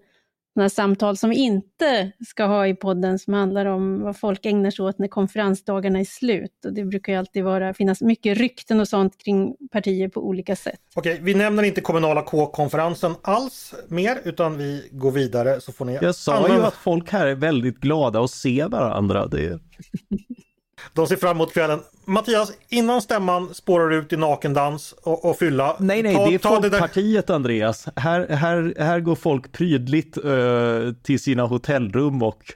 sådana samtal som vi inte ska ha i podden som handlar om vad folk ägnar sig åt när konferensdagarna är slut. Och det brukar ju alltid vara, finnas mycket rykten och sånt kring partier på olika sätt. Okej, vi nämner inte kommunala K-konferensen alls mer utan vi går vidare så får ni Jag sa ju att folk här är väldigt glada att se varandra. Det... De ser fram emot kvällen. Mattias, innan stämman spårar ut i nakendans och, och fylla. Nej, nej, ta, det är ta det där- Folkpartiet Andreas. Här, här, här går folk prydligt eh, till sina hotellrum och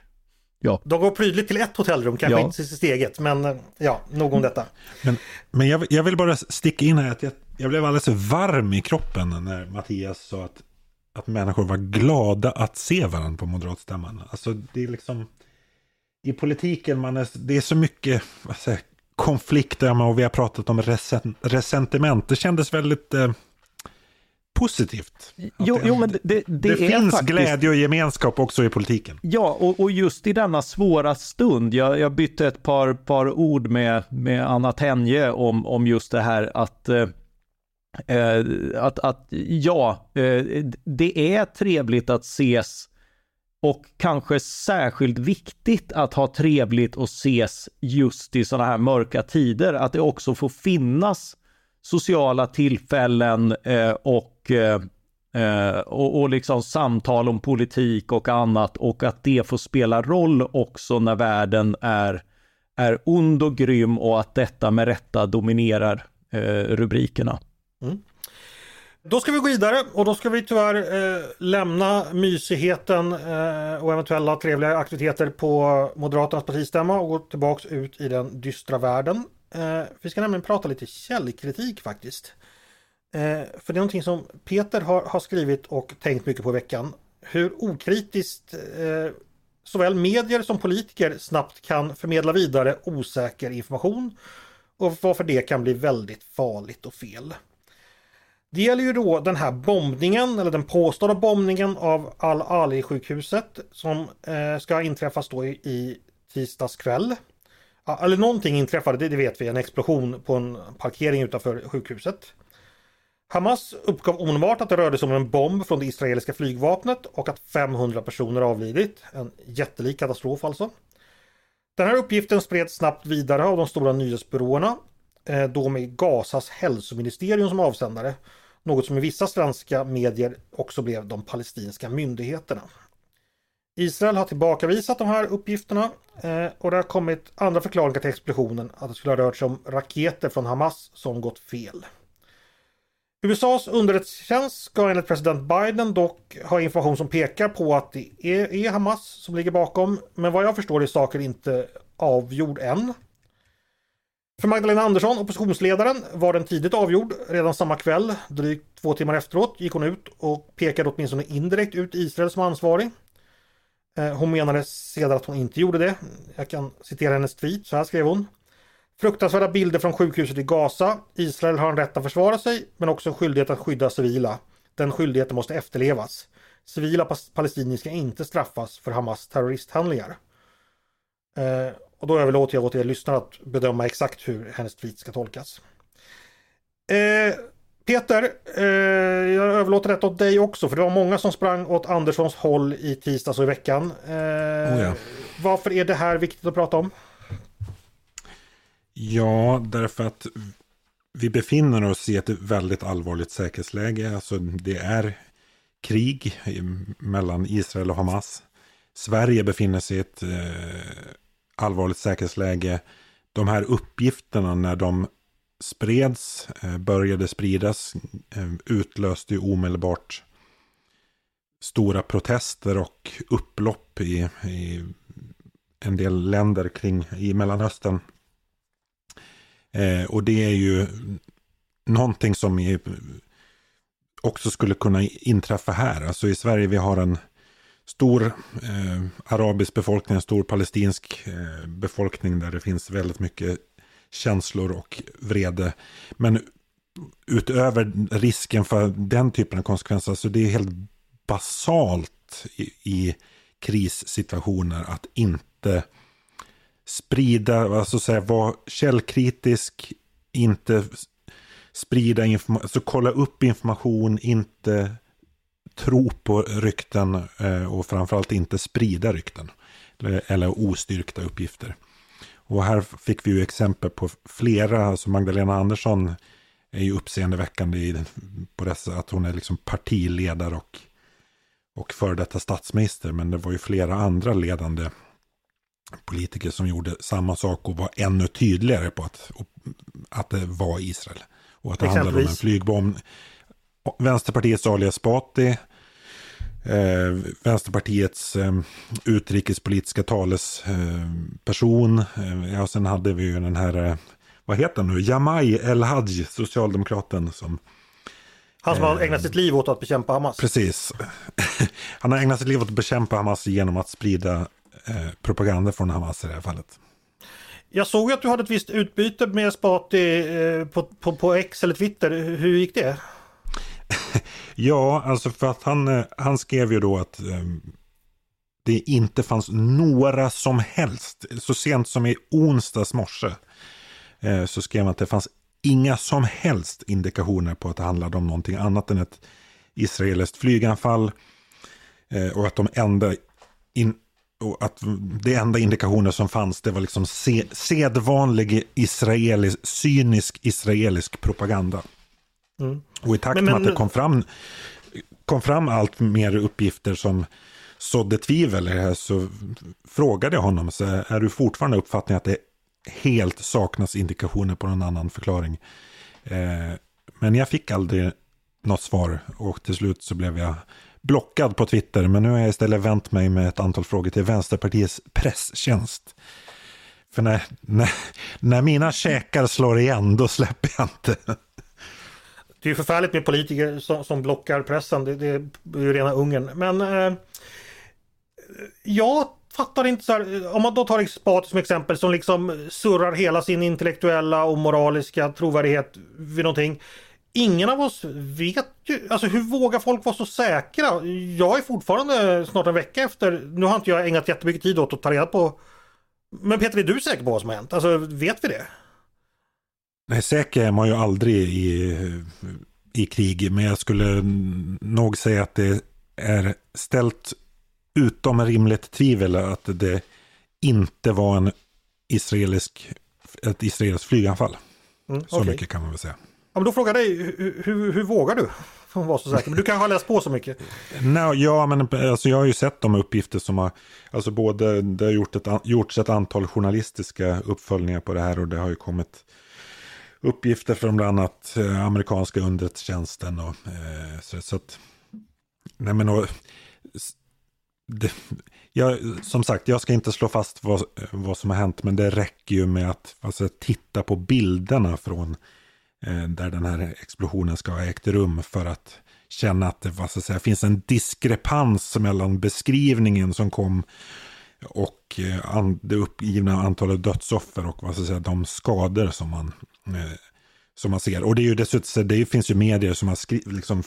ja, De går prydligt till ett hotellrum, kanske Ja. inte till sitt eget, men eh, ja, nog om detta. Men, men jag, jag vill bara sticka in här att jag, jag blev alldeles varm i kroppen när Mattias sa att, att människor var glada att se varandra på moderatstämman. Alltså det är liksom i politiken, man är, det är så mycket säger, konflikter och vi har pratat om resen, resentiment. Det kändes väldigt eh, positivt. Jo, det, jo men det, det, det, finns faktiskt... glädje och gemenskap också i politiken. Ja, och, och just i denna svåra stund, jag, jag bytte ett par, par ord med, med Anna Tenje om, om just det här att eh, eh, att, att ja, eh, det är trevligt att ses och kanske särskilt viktigt att ha trevligt och ses just i sådana här mörka tider. Att det också får finnas sociala tillfällen eh, och, eh, eh, och, och liksom samtal om politik och annat och att det får spela roll också när världen är, är ond och grym och att detta med rätta dominerar eh, rubrikerna. Mm. Då ska vi gå vidare och då ska vi tyvärr eh, lämna mysigheten eh, och eventuella trevliga aktiviteter på Moderaternas partistämma och gå tillbaks ut i den dystra världen. Eh, vi ska nämligen prata lite källkritik faktiskt. Eh, för det är någonting som Peter har, har skrivit och tänkt mycket på i veckan. Hur okritiskt eh, såväl medier som politiker snabbt kan förmedla vidare osäker information och varför det kan bli väldigt farligt och fel. Det gäller ju då den här bombningen eller den påstådda bombningen av Al-Ali-sjukhuset som eh, ska inträffas då i, i tisdags kväll. Ja, eller någonting inträffade, det, det vet vi, en explosion på en parkering utanför sjukhuset. Hamas uppgav omedelbart att det rörde sig om en bomb från det israeliska flygvapnet och att 500 personer avlidit. En jättelik katastrof alltså. Den här uppgiften spreds snabbt vidare av de stora nyhetsbyråerna Eh, då med Gazas hälsoministerium som avsändare. Något som i vissa svenska medier också blev de palestinska myndigheterna. Israel har tillbakavisat de här uppgifterna eh, och det har kommit andra förklaringar till explosionen att det skulle ha rört sig om raketer från Hamas som gått fel. USAs underrättelsetjänst ska enligt president Biden dock ha information som pekar på att det är, är Hamas som ligger bakom. Men vad jag förstår är saker inte avgjord än. För Magdalena Andersson, oppositionsledaren, var den tidigt avgjord. Redan samma kväll, drygt två timmar efteråt, gick hon ut och pekade åtminstone indirekt ut Israel som ansvarig. Eh, hon menade sedan att hon inte gjorde det. Jag kan citera hennes tweet, så här skrev hon. Fruktansvärda bilder från sjukhuset i Gaza. Israel har en rätt att försvara sig, men också en skyldighet att skydda civila. Den skyldigheten måste efterlevas. Civila palestinier ska inte straffas för Hamas terroristhandlingar. Eh, och då överlåter jag åt er lyssnare att bedöma exakt hur hennes tweet ska tolkas. Eh, Peter, eh, jag överlåter detta åt dig också för det var många som sprang åt Anderssons håll i tisdags och i veckan. Eh, ja. Varför är det här viktigt att prata om? Ja, därför att vi befinner oss i ett väldigt allvarligt säkerhetsläge. Alltså det är krig mellan Israel och Hamas. Sverige befinner sig i ett eh, allvarligt säkerhetsläge. De här uppgifterna när de spreds, eh, började spridas, eh, utlöste ju omedelbart stora protester och upplopp i, i en del länder kring i Mellanöstern. Eh, och det är ju någonting som är, också skulle kunna inträffa här. Alltså i Sverige vi har en stor eh, arabisk befolkning, en stor palestinsk eh, befolkning där det finns väldigt mycket känslor och vrede. Men utöver risken för den typen av konsekvenser, så det är helt basalt i, i krissituationer att inte sprida, alltså säga, vara källkritisk, inte sprida information, alltså kolla upp information, inte tro på rykten eh, och framförallt inte sprida rykten. Eller ostyrkta uppgifter. Och här fick vi ju exempel på flera, alltså Magdalena Andersson är ju uppseendeväckande på dessa, att hon är liksom partiledare och, och före detta statsminister. Men det var ju flera andra ledande politiker som gjorde samma sak och var ännu tydligare på att, att det var Israel. Och att det handlade om en flygbomb. Vänsterpartiets Ali Esbati, eh, Vänsterpartiets eh, utrikespolitiska talesperson. Eh, ja, sen hade vi ju den här, eh, vad heter han nu, Jamai El-Haj, socialdemokraten som han som har ägnat sitt liv åt att bekämpa Hamas. Precis. Han har ägnat sitt liv åt att bekämpa Hamas genom att sprida eh, propaganda från Hamas i det här fallet. Jag såg att du hade ett visst utbyte med Spati eh, på, på, på X eller Twitter. Hur gick det? ja, alltså för att han, eh, han skrev ju då att eh, det inte fanns några som helst, så sent som i onsdags morse, eh, så skrev han att det fanns inga som helst indikationer på att det handlade om någonting annat än ett israeliskt flyganfall. Och att de enda in, och att det enda indikationer som fanns det var liksom se, sedvanlig israelisk, cynisk israelisk propaganda. Mm. Och i takt men, men, med att det kom fram, kom fram allt mer uppgifter som sådde tvivel i det här så frågade jag honom, så är du fortfarande uppfattning att det helt saknas indikationer på någon annan förklaring? Eh, men jag fick aldrig något svar och till slut så blev jag blockad på Twitter. Men nu har jag istället vänt mig med ett antal frågor till Vänsterpartiets presstjänst. För när, när, när mina käkar slår igen, då släpper jag inte. Det är förfärligt med politiker som, som blockar pressen. Det, det, är ju rena ungen. Men eh, jag fattar inte så här, om man då tar Expat som exempel som liksom surrar hela sin intellektuella och moraliska trovärdighet vid någonting. Ingen av oss vet ju, alltså hur vågar folk vara så säkra? Jag är fortfarande snart en vecka efter, nu har inte jag ägnat jättemycket tid åt att ta reda på Men Peter, är du säker på vad som har hänt? Alltså vet vi det? Nej, säker är man ju aldrig i, i krig, men jag skulle nog säga att det är ställt utom rimligt tvivel att det inte var en israelisk, ett israeliskt flyganfall. Mm, så okay. mycket kan man väl säga. Ja, men då frågar jag dig, hur, hur, vågar du? Vara så säker. Men du kanske har läst på så mycket? No, ja, men alltså, jag har ju sett de uppgifter som har... Alltså både, det har gjort ett, gjorts ett antal journalistiska uppföljningar på det här och det har ju kommit uppgifter från bland annat eh, amerikanska underrättelsetjänsten. Och, eh, så, så att, nej men, och, det, jag, som sagt, jag ska inte slå fast vad, vad som har hänt, men det räcker ju med att alltså, titta på bilderna från eh, där den här explosionen ska ha ägt rum för att känna att det vad ska säga, finns en diskrepans mellan beskrivningen som kom och eh, det uppgivna antalet dödsoffer och vad ska säga, de skador som man, eh, som man ser. Och det, är ju dessutom, det finns ju medier som har skri, liksom,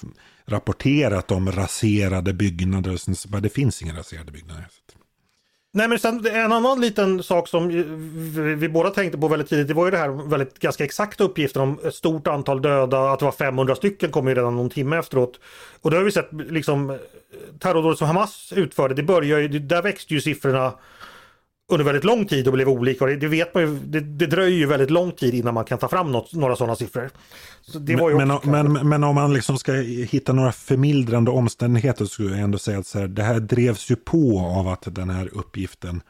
rapporterat om raserade byggnader. Så det finns inga raserade byggnader. Nej men sen en annan liten sak som vi båda tänkte på väldigt tidigt, det var ju det här väldigt ganska exakta uppgiften om ett stort antal döda, att det var 500 stycken kom ju redan någon timme efteråt. Och det har vi sett liksom terrordådet som Hamas utförde, det började ju, där växte ju siffrorna under väldigt lång tid och blev olika. Och det, det vet man ju, det, det, dröjer ju väldigt lång tid innan man kan ta fram något, några sådana siffror. Så men, men, men, men, om man liksom ska hitta några förmildrande omständigheter så skulle jag ändå säga att så här, det här drevs ju på av att den här uppgiften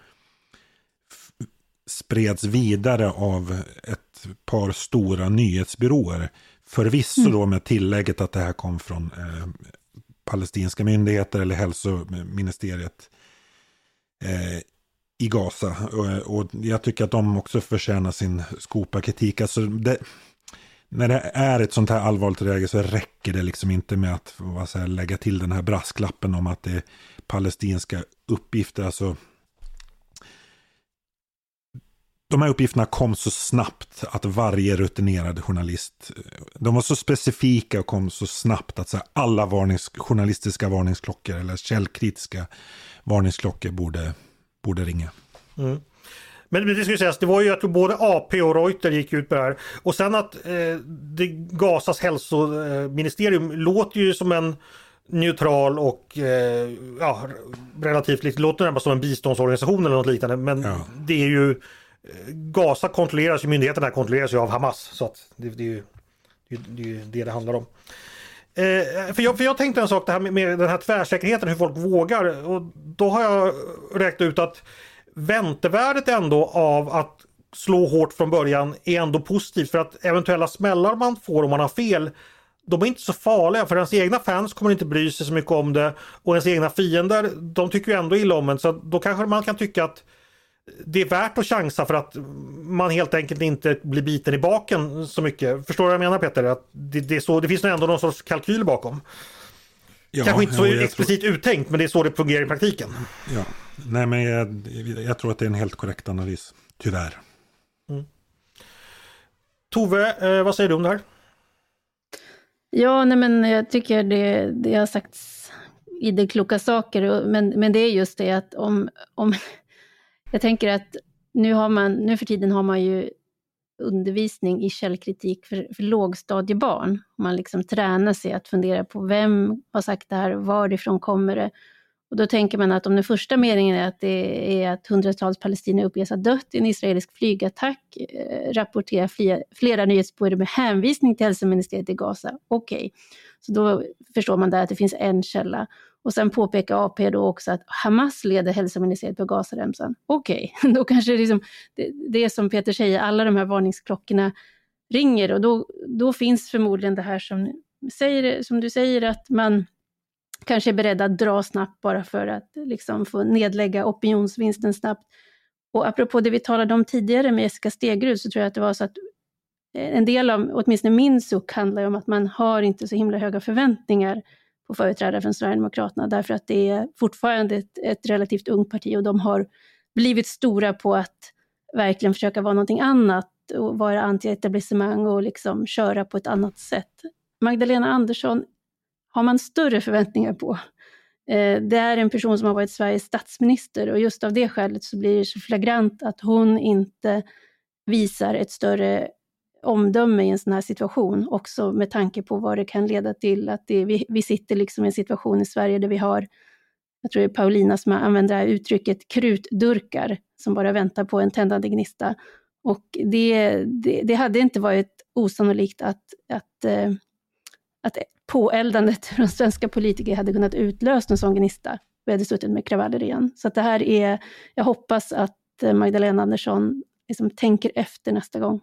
spreds vidare av ett par stora nyhetsbyråer. Förvisso mm. då med tillägget att det här kom från eh, palestinska myndigheter eller hälsoministeriet. Eh, i Gaza. Och, och, jag tycker att de också förtjänar sin skopa kritik. Alltså det, när det är ett sånt här allvarligt läge så räcker det liksom inte med att vad säger, lägga till den här brasklappen om att det är palestinska uppgifter. Alltså, de här uppgifterna kom så snabbt att varje rutinerad journalist, de var så specifika och kom så snabbt att så här, alla varnings, journalistiska varningsklockor eller källkritiska varningsklockor borde borde ringa. Mm. Men det ska ju sägas, det var ju att både AP och Reuter gick ut på det här. Och sen att eh, det Gazas hälsoministerium låter ju som en neutral och eh, ja, relativt, det låter närmast som en biståndsorganisation eller något liknande men Ja. det är ju eh, Gaza kontrolleras ju, myndigheterna kontrolleras ju av Hamas så att det, det är ju det, är- det, är ju det det handlar om. Eh, för, jag, för jag tänkte en sak det här med, med den här tvärsäkerheten, hur folk vågar. Och då har jag räknat ut att väntevärdet ändå av att slå hårt från början är ändå positivt. För att eventuella smällar man får om man har fel de är inte så farliga. För ens egna fans kommer inte bry sig så mycket om det. Och ens egna fiender de tycker ju ändå illa om en. Så då kanske man kan tycka att det är värt att chansa för att man helt enkelt inte blir biten i baken så mycket. Förstår du vad jag menar Peter? Att det, det, är så, det finns nog ändå någon sorts kalkyl bakom. Ja, Kanske inte så explicit uttänkt men det är så det fungerar i praktiken. Tror, ja. Nej, men jag, jag tror att det är en helt korrekt analys. Tyvärr. Tove, eh, vad säger du om det här? Ja, nej men jag tycker det, det har sagts i det kloka saker, men, men det är just det att om, om... Jag tänker att nu, har man, nu för tiden har man ju undervisning i källkritik för, för lågstadiebarn. Man liksom tränar sig att fundera på vem har sagt det här, varifrån kommer det? Och då tänker man att om den första meningen är att det är att hundratals palestinier uppges ha dött i en israelisk flygattack, eh, rapporterar flera, flera nyhetsbyråer med hänvisning till hälsoministeriet i Gaza. Okej, så då förstår man där att det finns en källa. Och sen påpekar AP då också att Hamas leder hälsoministeriet på Gazaremsan. Okej, då kanske det, liksom, det, det är som Peter säger, alla de här varningsklockorna ringer och då, då finns förmodligen det här som, säger, som du säger att man kanske är beredd att dra snabbt bara för att liksom få nedlägga opinionsvinsten snabbt. Och apropå det vi talade om tidigare med Jessica Stegrud så tror jag att det var så att eh, en del av, åtminstone min suck handlar ju om att man har inte så himla höga förväntningar och företrädare från Sverigedemokraterna därför att det är fortfarande ett, ett relativt ungt parti och de har blivit stora på att verkligen försöka vara någonting annat och vara anti-etablissemang och liksom köra på ett annat sätt. Magdalena Andersson har man större förväntningar på. Eh, det är en person som har varit Sveriges statsminister och just av det skälet så blir det så flagrant att hon inte visar ett större omdöme i en sån här situation, också med tanke på vad det kan leda till. Att det, vi, vi sitter liksom i en situation i Sverige där vi har, jag tror det är Paulina som använder det här uttrycket, krutdurkar, som bara väntar på en tändande gnista. Och det, det, det hade inte varit osannolikt att, att, eh, att påeldandet från svenska politiker hade kunnat utlösa en sån gnista. Vi hade suttit med kravaller igen. Så att det här är, jag hoppas att Magdalena Andersson liksom tänker efter nästa gång.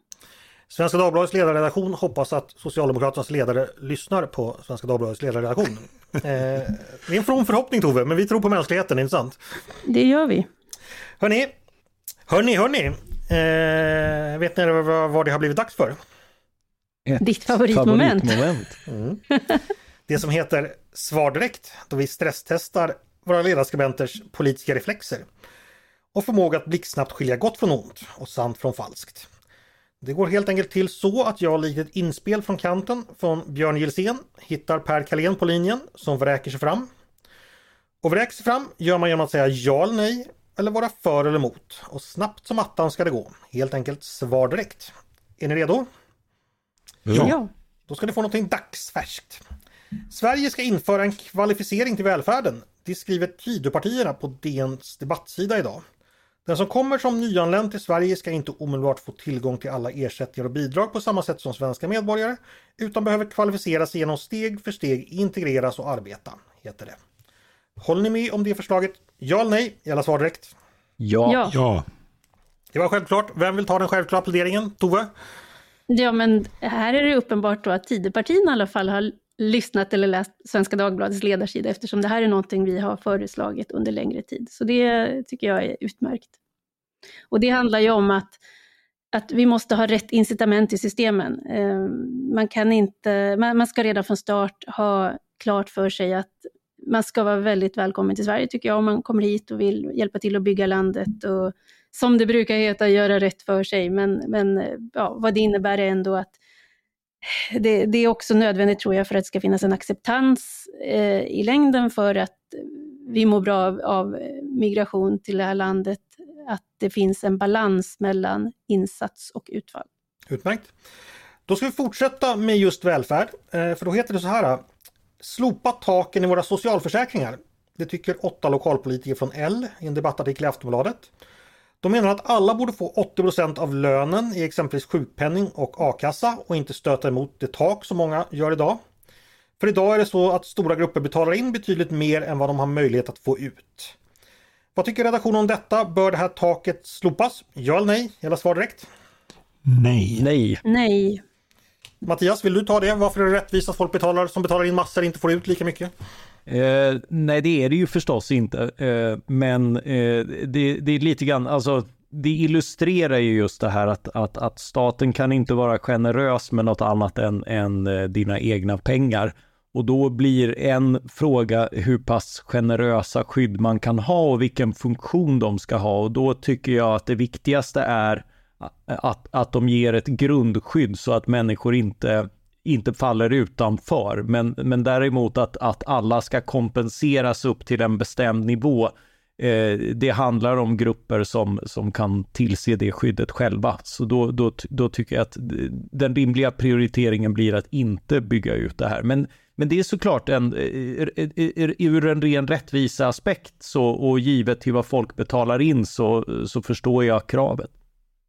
Svenska Dagbladets ledarredaktion hoppas att Socialdemokraternas ledare lyssnar på Svenska Dagbladets ledarredaktion. Eh, det är en from förhoppning Tove, men vi tror på mänskligheten, inte sant? Det gör vi. Hörni, hörni, hörni. Eh, vet ni vad, vad det har blivit dags för? Ett Ditt favoritmoment. favoritmoment. Det som heter Svar direkt, då vi stresstestar våra ledarskribenters politiska reflexer och förmåga att blixtsnabbt skilja gott från ont och sant från falskt. Det går helt enkelt till så att jag likt ett inspel från kanten från Björn Gilsén hittar Per Kalén på linjen som vräker sig fram. Och vräker sig fram gör man genom att säga ja eller nej eller vara för eller emot. Och snabbt som attan ska det gå. Helt enkelt svar direkt. Är ni redo? Ja. Då ska ni få någonting dagsfärskt. Sverige ska införa en kvalificering till välfärden. Det skriver Tidöpartierna på DNs debattsida idag. Den som kommer som nyanländ till Sverige ska inte omedelbart få tillgång till alla ersättningar och bidrag på samma sätt som svenska medborgare, utan behöver kvalificera sig genom steg för steg integreras och arbeta, heter det. Håller ni med om det förslaget? Ja eller nej? Gälla svar direkt. Ja. Ja. Ja, Det var självklart. Vem vill ta den självklara pläderingen? Tove? Ja, men här är det uppenbart då att Tidöpartierna i alla fall har lyssnat eller läst Svenska Dagbladets ledarsida eftersom det här är någonting vi har föreslagit under längre tid. Så det tycker jag är utmärkt. Och det handlar ju om att, att vi måste ha rätt incitament i systemen. Eh, man, kan inte, man, man ska redan från start ha klart för sig att man ska vara väldigt välkommen till Sverige tycker jag om man kommer hit och vill hjälpa till att bygga landet och som det brukar heta, göra rätt för sig. Men, men ja, vad det innebär är ändå att det, det är också nödvändigt tror jag för att det ska finnas en acceptans eh, i längden för att vi mår bra av, av migration till det här landet, att det finns en balans mellan insats och utfall. Utmärkt. Då ska vi fortsätta med just välfärd. Eh, För då heter det så här. Slopa taken i våra socialförsäkringar. Det tycker åtta lokalpolitiker från L i en debattartikel i Aftonbladet. De menar att alla borde få 80% av lönen i exempelvis sjukpenning och a-kassa och inte stöta emot det tak som många gör idag. För idag är det så att stora grupper betalar in betydligt mer än vad de har möjlighet att få ut. Vad tycker redaktionen om detta? Bör det här taket slopas? Ja eller nej? Jävla svar direkt. Nej. Nej. Nej. Mattias, vill du ta det? Varför är det rättvist att folk betalar, som betalar in massor inte får ut lika mycket? Eh, nej, det är det ju förstås inte. Eh, men eh, det, det, är lite grann, alltså det illustrerar ju just det här att, att, att staten kan inte vara generös med något annat än, än eh, dina egna pengar. Och då blir en fråga hur pass generösa skydd man kan ha och vilken funktion de ska ha. Och då tycker jag att det viktigaste är att, att de ger ett grundskydd så att människor inte, inte faller utanför. Men, men däremot att, att alla ska kompenseras upp till en bestämd nivå. Eh, det handlar om grupper som, som kan tillse det skyddet själva. Så då, då, då tycker jag att den rimliga prioriteringen blir att inte bygga ut det här. Men men det är såklart en, ur en ren rättvisa aspekt så, och givet till vad folk betalar in så, så förstår jag kravet.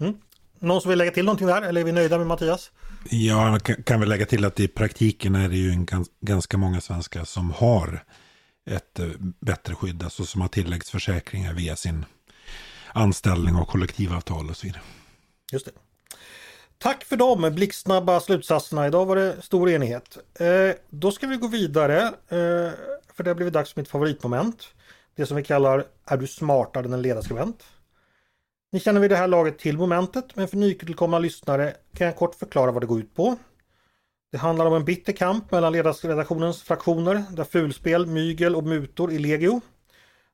Mm. Någon som vill lägga till någonting där eller är vi nöjda med Mattias? Ja, kan, kan väl lägga till att i praktiken är det ju en, ganska många svenskar som har ett eh, bättre skydd, alltså som har tilläggsförsäkringar via sin anställning och kollektivavtal och så vidare. Just det. Tack för de blixtsnabba slutsatserna. Idag var det stor enighet. Eh, då ska vi gå vidare, eh, för det har blivit dags för mitt favoritmoment. Det som vi kallar Är du smartare än en ledarskribent? Ni känner vid det här laget till momentet, men för nytillkomna lyssnare kan jag kort förklara vad det går ut på. Det handlar om en bitter kamp mellan ledarredaktionens fraktioner där fulspel, mygel och mutor är legio.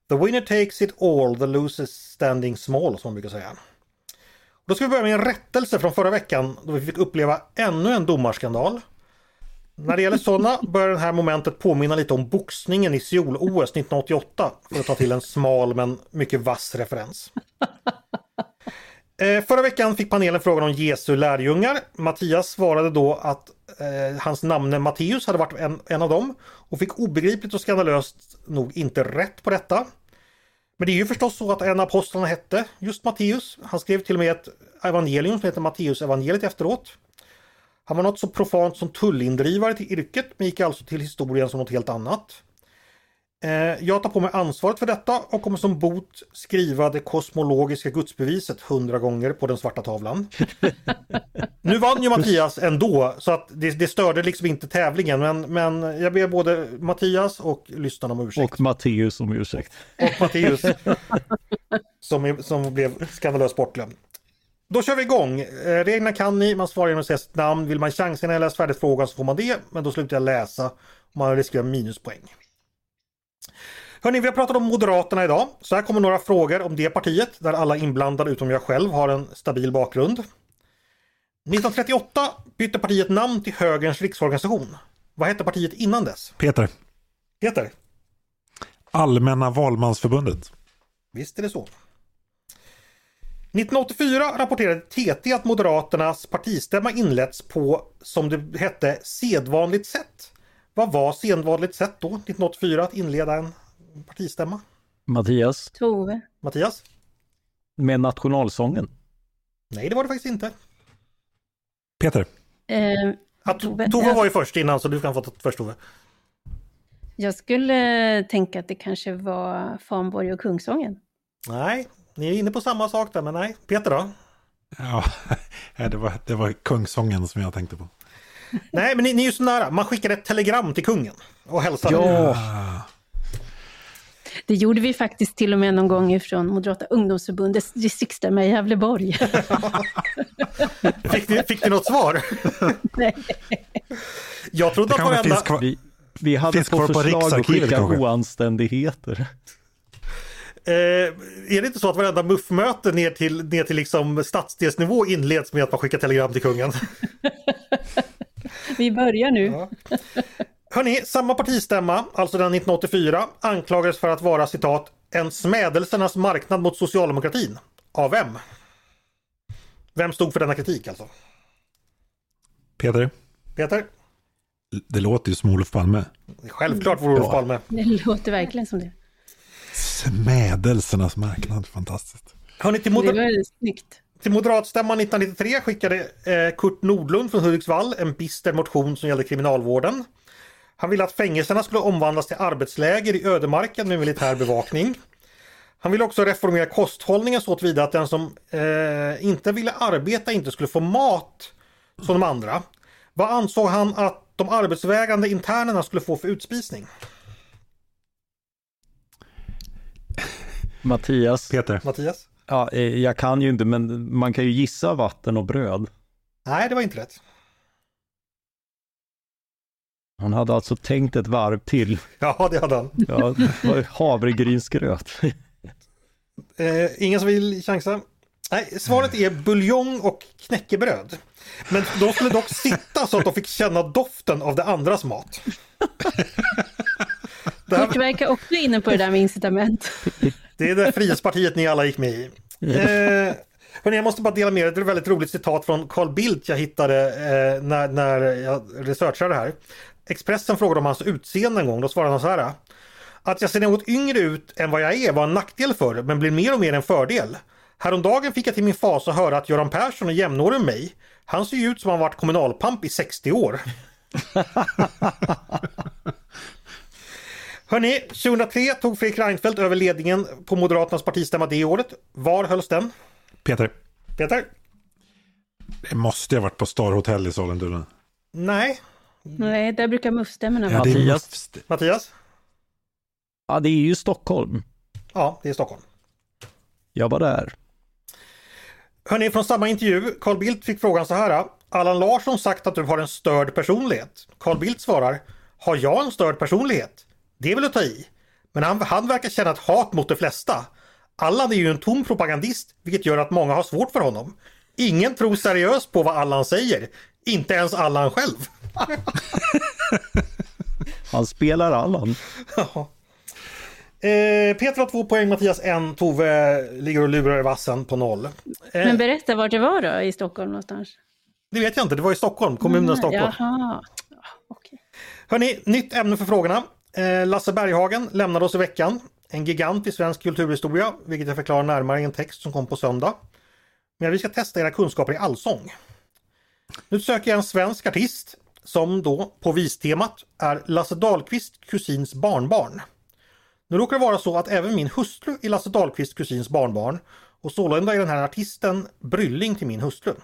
The winner takes it all, the loser standing small som man brukar säga. Då ska vi börja med en rättelse från förra veckan då vi fick uppleva ännu en domarskandal. När det gäller sådana börjar det här momentet påminna lite om boxningen i Seoul-OS 1988 för att ta till en smal men mycket vass referens. Eh, förra veckan fick panelen frågan om Jesu lärjungar. Mattias svarade då att eh, hans namne Matteus hade varit en, en av dem och fick obegripligt och skandalöst nog inte rätt på detta. Men det är ju förstås så att en av apostlarna hette just Matteus. Han skrev till och med ett evangelium som heter Matteus evangeliet efteråt. Han var något så profant som tullindrivare till yrket men gick alltså till historien som något helt annat. Eh, jag tar på mig ansvaret för detta och kommer som bot skriva det kosmologiska gudsbeviset hundra gånger på den svarta tavlan. nu vann ju Mattias ändå så att det, det störde liksom inte tävlingen men, men jag ber både Mattias och lyssnarna om ursäkt. Och Matteus om ursäkt. Och Matteus som, som blev skandalöst bortglömd. Då kör vi igång. Eh, reglerna kan ni, man svarar genom att säga sitt namn. Vill man chansen när jag läst färdigt frågan så får man det. Men då slutar jag läsa och man riskerar minuspoäng. Hörni, vi har pratat om Moderaterna idag. Så här kommer några frågor om det partiet där alla inblandade utom jag själv har en stabil bakgrund. 1938 bytte partiet namn till Högerns riksorganisation. Vad hette partiet innan dess? Peter. Peter? Allmänna valmansförbundet. Visst är det så. 1984 rapporterade TT att Moderaternas partistämma inletts på, som det hette, sedvanligt sätt. Vad var sedvanligt sätt då, 1984, att inleda en partistämma? Mattias? Tove? Mattias? Med nationalsången? Nej, det var det faktiskt inte. Peter? Eh, ja, Tove, Tove var ju först innan, så du kan få ta först Tove. Jag skulle tänka att det kanske var Fanborg och Kungsången. Nej, ni är inne på samma sak där, men nej. Peter då? Ja, det var, det var Kungsången som jag tänkte på. Nej, men ni, ni är ju så nära. Man skickade ett telegram till kungen och hälsade. Ja. Det gjorde vi faktiskt till och med någon gång ifrån Moderata ungdomsförbundets distriktsstämma i Gävleborg. fick, ni, fick ni något svar? Nej. Jag trodde att varenda... Vi, vi hade på förslag att skicka kanske. oanständigheter. Eh, är det inte så att varenda muffmöte ner till, ner till liksom stadsdelsnivå inleds med att man skickar telegram till kungen? Vi börjar nu. Ja. Hörni, samma partistämma, alltså den 1984, anklagades för att vara citat en smädelsernas marknad mot socialdemokratin. Av vem? Vem stod för denna kritik alltså? Peter. Peter? Det låter ju som Olof Palme. Självklart vore Olof Ja. Palme. Det låter verkligen som det. Smädelsernas marknad, fantastiskt. Hörni, till, Det moder- var snyggt. Till moderatstämman 1993 skickade eh, Kurt Nordlund från Hudiksvall en bister motion som gällde kriminalvården. Han ville att fängelserna skulle omvandlas till arbetsläger i ödemarken med militär bevakning. Han ville också reformera kosthållningen så tillvida att den som eh, inte ville arbeta inte skulle få mat som de andra. Vad ansåg han att de arbetsvägrande internerna skulle få för utspisning? Mattias, Peter, Mattias? Ja, eh, jag kan ju inte, men man kan ju gissa vatten och bröd. Nej, det var inte rätt. Han hade alltså tänkt ett varv till. Ja, det hade han. Ja, det var havregrynsgröt. Eh, ingen som vill chansa? Nej, svaret är buljong och knäckebröd. Men de skulle dock sitta så att de fick känna doften av det andras mat. Kurt verkar också inne på det där med incitament. det är det Frihetspartiet ni alla gick med i. Eh, hörni, jag måste bara dela med er. Det är ett väldigt roligt citat från Carl Bildt jag hittade eh, när, när jag researchade det här. Expressen frågade om hans utseende en gång. Då svarade han så här. Att jag ser något yngre ut än vad jag är var en nackdel förr, men blir mer och mer en fördel. Häromdagen fick jag till min fas att höra att Göran Persson är jämnårig med mig. Han ser ju ut som han varit kommunalpamp i 60 år. Hörni, 2003 tog Fredrik Reinfeldt över ledningen på Moderaternas partistämma det året. Var hölls den? Peter. Peter? Det måste ha varit på Star Hotel i Sollentuna. Nej. Nej, där brukar muffstämmorna Ja, vara. det är Mattias. Mattias? Ja, det är ju Stockholm. Ja, det är Stockholm. Jag var där. Hörni, från samma intervju. Carl Bildt fick frågan så här. Allan Larsson sagt att du har en störd personlighet. Carl Bildt svarar. Har jag en störd personlighet? Det är väl att ta i. Men han, han verkar känna ett hat mot de flesta. Allan är ju en tom propagandist, vilket gör att många har svårt för honom. Ingen tror seriöst på vad Allan säger. Inte ens Allan själv. Han spelar Allan. Eh, Peter har två poäng, Mattias en, Tove ligger och lurar i vassen på noll. Eh, Men berätta vart det var då, i Stockholm någonstans? det vet jag inte, det var i Stockholm, kommunen Stockholm. Jaha. Ja. Hörni, nytt ämne för frågorna. Eh, Lasse Berghagen lämnade oss i veckan. En gigant i svensk kulturhistoria, vilket jag förklarar närmare i en text som kom på söndag. Men vi ska testa era kunskaper i allsång. Nu söker jag en svensk artist som då på vistemat är Lasse Dahlqvist, kusins barnbarn. Nu råkar det vara så att även min hustru är Lasse Dahlqvist, kusins barnbarn och sålunda är den här artisten brylling till min hustru.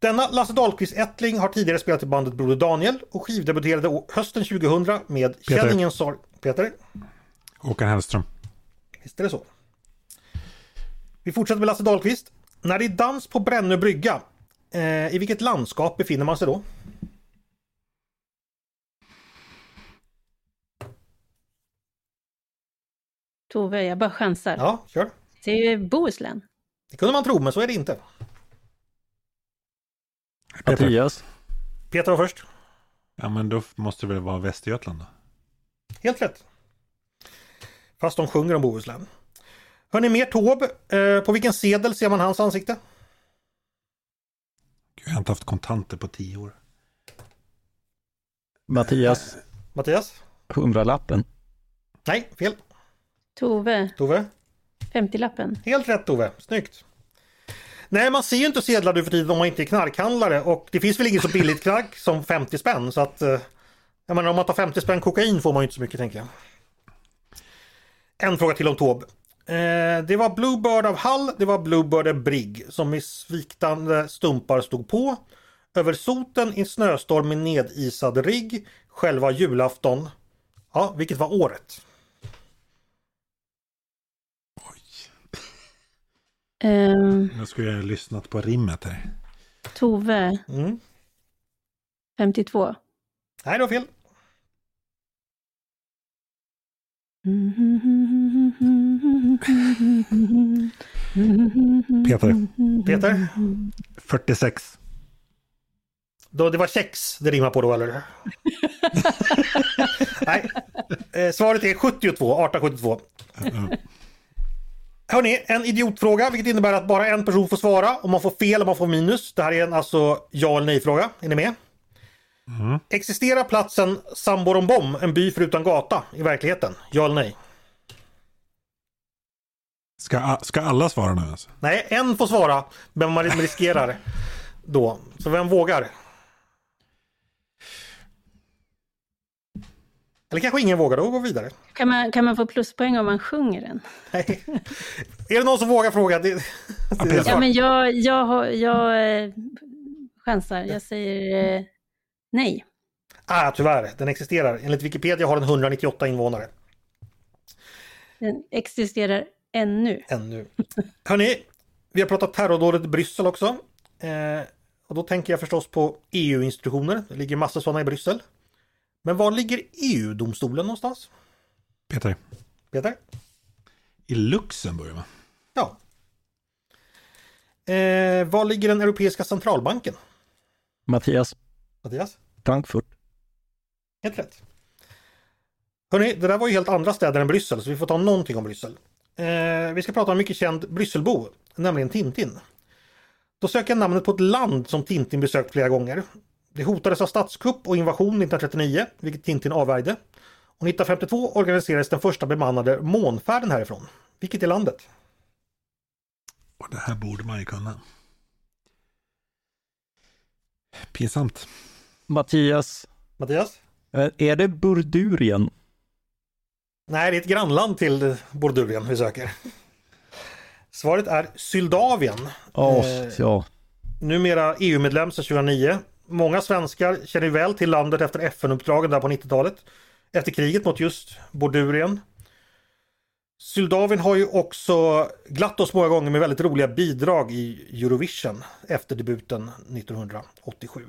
Denna Lasse Dahlqvist-ättling har tidigare spelat i bandet Broder Daniel och skivdebuterade hösten 2000 med Peter. Känn ingen sorg. Peter, Håkan Hellström. visst är det så? Vi fortsätter med Lasse Dahlqvist. När det är dans på Brännö brygga, eh, i vilket landskap befinner man sig då? Tove, jag bara chansar. Ja, kör. Det är ju Bohuslän. Det kunde man tro, men så är det inte. Peter. Mattias. Peter var först. Ja, men då måste det väl vara Västergötland då? Helt rätt. Fast de sjunger om Bohuslän. Hörni, mer Taube. Eh, på vilken sedel ser man hans ansikte? Gud, jag har inte haft kontanter på tio år. Mattias. Mattias? Hundralappen. Nej, fel. Tove, Tove? 50-lappen. Helt rätt Tove, snyggt! Nej, man ser ju inte sedlar nu för tiden om man inte är knarkhandlare och det finns väl inget så billigt knark som 50 spänn så att eh, jag menar om man tar 50 spänn kokain får man ju inte så mycket tänker jag. En fråga till om Taube. Eh, det var Bluebird av Hall, det var Bluebird av Brigg som i sviktande stumpar stod på. Över soten i snöstorm med nedisad rigg, själva julafton. Ja, vilket var året? Ehm, Nu skulle jag ha lyssnat på rimmet här. Tove, Mm. 52. Nej, det var fel. Peter. Peter? 46. Då, det var kex det rimmar på då eller? Nej, eh, svaret är 72, 1872. Hörni, en idiotfråga vilket innebär att bara en person får svara. Om man får fel och man får minus. Det här är en alltså ja eller nej fråga. Är ni med? Existerar platsen Samborombom, en by förutan gata, i verkligheten? Ja eller nej? Ska, ska alla svara nu alltså? Nej, en får svara, men man riskerar då. Så vem vågar? Eller kanske ingen vågar, då går vi vidare. Kan man, kan man få pluspoäng om man sjunger den? Nej. Är det någon som vågar fråga? Det, det. Ja, men jag, jag, jag eh, chansar. Jag säger eh, nej. Ah, tyvärr, den existerar. Enligt Wikipedia har den 198 invånare. Den existerar ännu. Ännu. Hörni, vi har pratat terrordådet i Bryssel också. Eh, och då tänker jag förstås på EU-institutioner. Det ligger massor sådana i Bryssel. Men var ligger EU-domstolen någonstans? Peter? Peter? I Luxemburg va? Ja. Eh, var ligger den Europeiska centralbanken? Mattias, Mattias? Frankfurt. Helt rätt. Hörni, det där var ju helt andra städer än Bryssel, så vi får ta någonting om Bryssel. Eh, vi ska prata om en mycket känd Brysselbo, nämligen Tintin. Då söker jag namnet på ett land som Tintin besökt flera gånger. Det hotades av statskupp och invasion 1939, vilket Tintin avvärjde. Och 1952 organiserades den första bemannade månfärden härifrån. Vilket är landet? Och det här borde man ju kunna. Pinsamt. Mattias, Mattias? eh, är det Burdurien? Nej, det är ett grannland till Bordurien vi söker. Svaret är Syldavien. Åh, Eh, ja. numera EU-medlem sedan 2009. Många svenskar känner väl till landet efter FN-uppdragen där på 90-talet. Efter kriget mot just Bordurien. Syldavin har ju också glatt oss många gånger med väldigt roliga bidrag i Eurovision efter debuten 1987.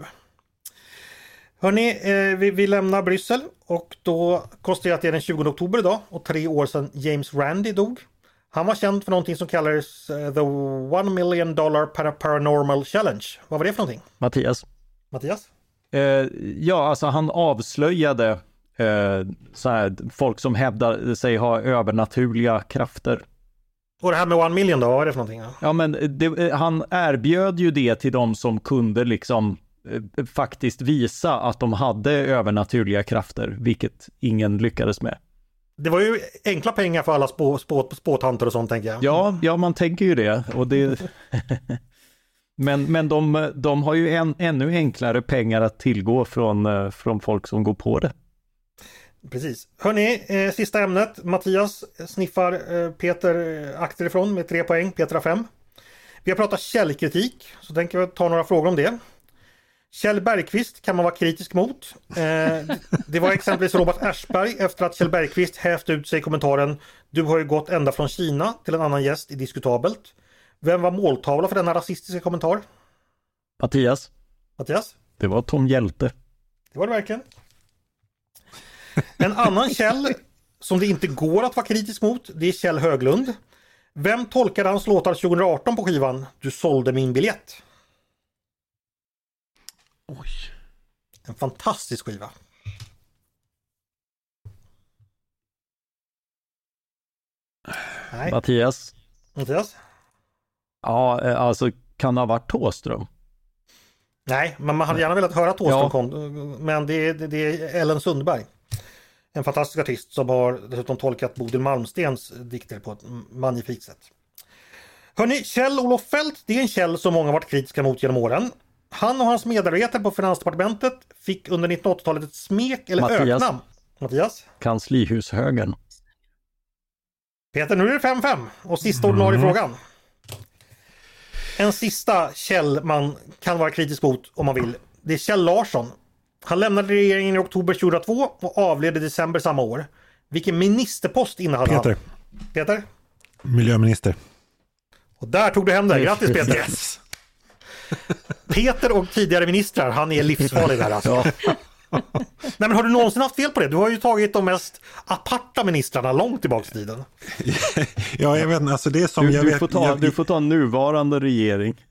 Hörni, eh, vi, vi lämnar Bryssel och då konstaterar jag att det är den 20 oktober idag och tre år sedan James Randi dog. Han var känd för någonting som kallades eh, The One Million Dollar Paranormal Challenge. Vad var det för någonting? Mattias. Mattias? Eh, ja, alltså han avslöjade eh, så här, folk som hävdar sig ha övernaturliga krafter. Och det här med One Million då, vad var det för någonting? Ja? Ja, men det, han erbjöd ju det till de som kunde liksom eh, faktiskt visa att de hade övernaturliga krafter, vilket ingen lyckades med. Det var ju enkla pengar för alla spå, spå, spåtanter och sånt tänker jag. Ja, ja, man tänker ju det. Och det... men men de, de har ju en, ännu enklare pengar att tillgå från, eh, från folk som går på det. Precis. Hörni, eh, sista ämnet. Mattias sniffar eh, Peter eh, akter akterifrån med tre poäng. Peter har fem. Vi har pratat källkritik, så tänker jag ta några frågor om det. Kjell Bergqvist kan man vara kritisk mot. Eh, det var exempelvis Robert Aschberg efter att Kjell Bergqvist hävt ut sig i kommentaren Du har ju gått ända från Kina till en annan gäst i Diskutabelt. Vem var måltavla för denna rasistiska kommentar? Mattias, Mattias? det var Tom Hjälte. Det var det verkligen. En annan Kjell som det inte går att vara kritisk mot, det är Kjell Höglund. Vem tolkade hans låtar 2018 på skivan Du sålde min biljett? Oj. En fantastisk skiva. Nej, Mattias, Mattias? Ja, eh, alltså kan det ha varit Thåström? Nej, men man hade gärna velat höra Thåström Ja. kon- Men det är, det är Ellen Sundberg. En fantastisk artist som har dessutom tolkat Bodil Malmstens dikter på ett magnifikt sätt. Hörni, Kjell-Olof Fält, det är en Kjell som många varit kritiska mot genom åren. Han och hans medarbetare på Finansdepartementet fick under 1980-talet ett smek eller Mattias. öknamn. Mattias? Kanslihushögern. Peter, nu är det 5-5 och sista ordinarie frågan. En sista Kjell man kan vara kritisk mot om man vill. Det är Kjell Larsson. Han lämnade regeringen i oktober 2002 och avled i december samma år. Vilken ministerpost innehade Peter, han? Peter? miljöminister. Och där tog du hem det. Grattis Peter! Yes! Peter och tidigare ministrar, han är livsfarlig där alltså. Ja, Nej men har du någonsin haft fel på det? Du har ju tagit de mest aparta ministrarna långt tillbaka i tiden. Ja, jag vet inte, alltså det är som du, jag du, vet. får ta, jag, du får ta nuvarande regering.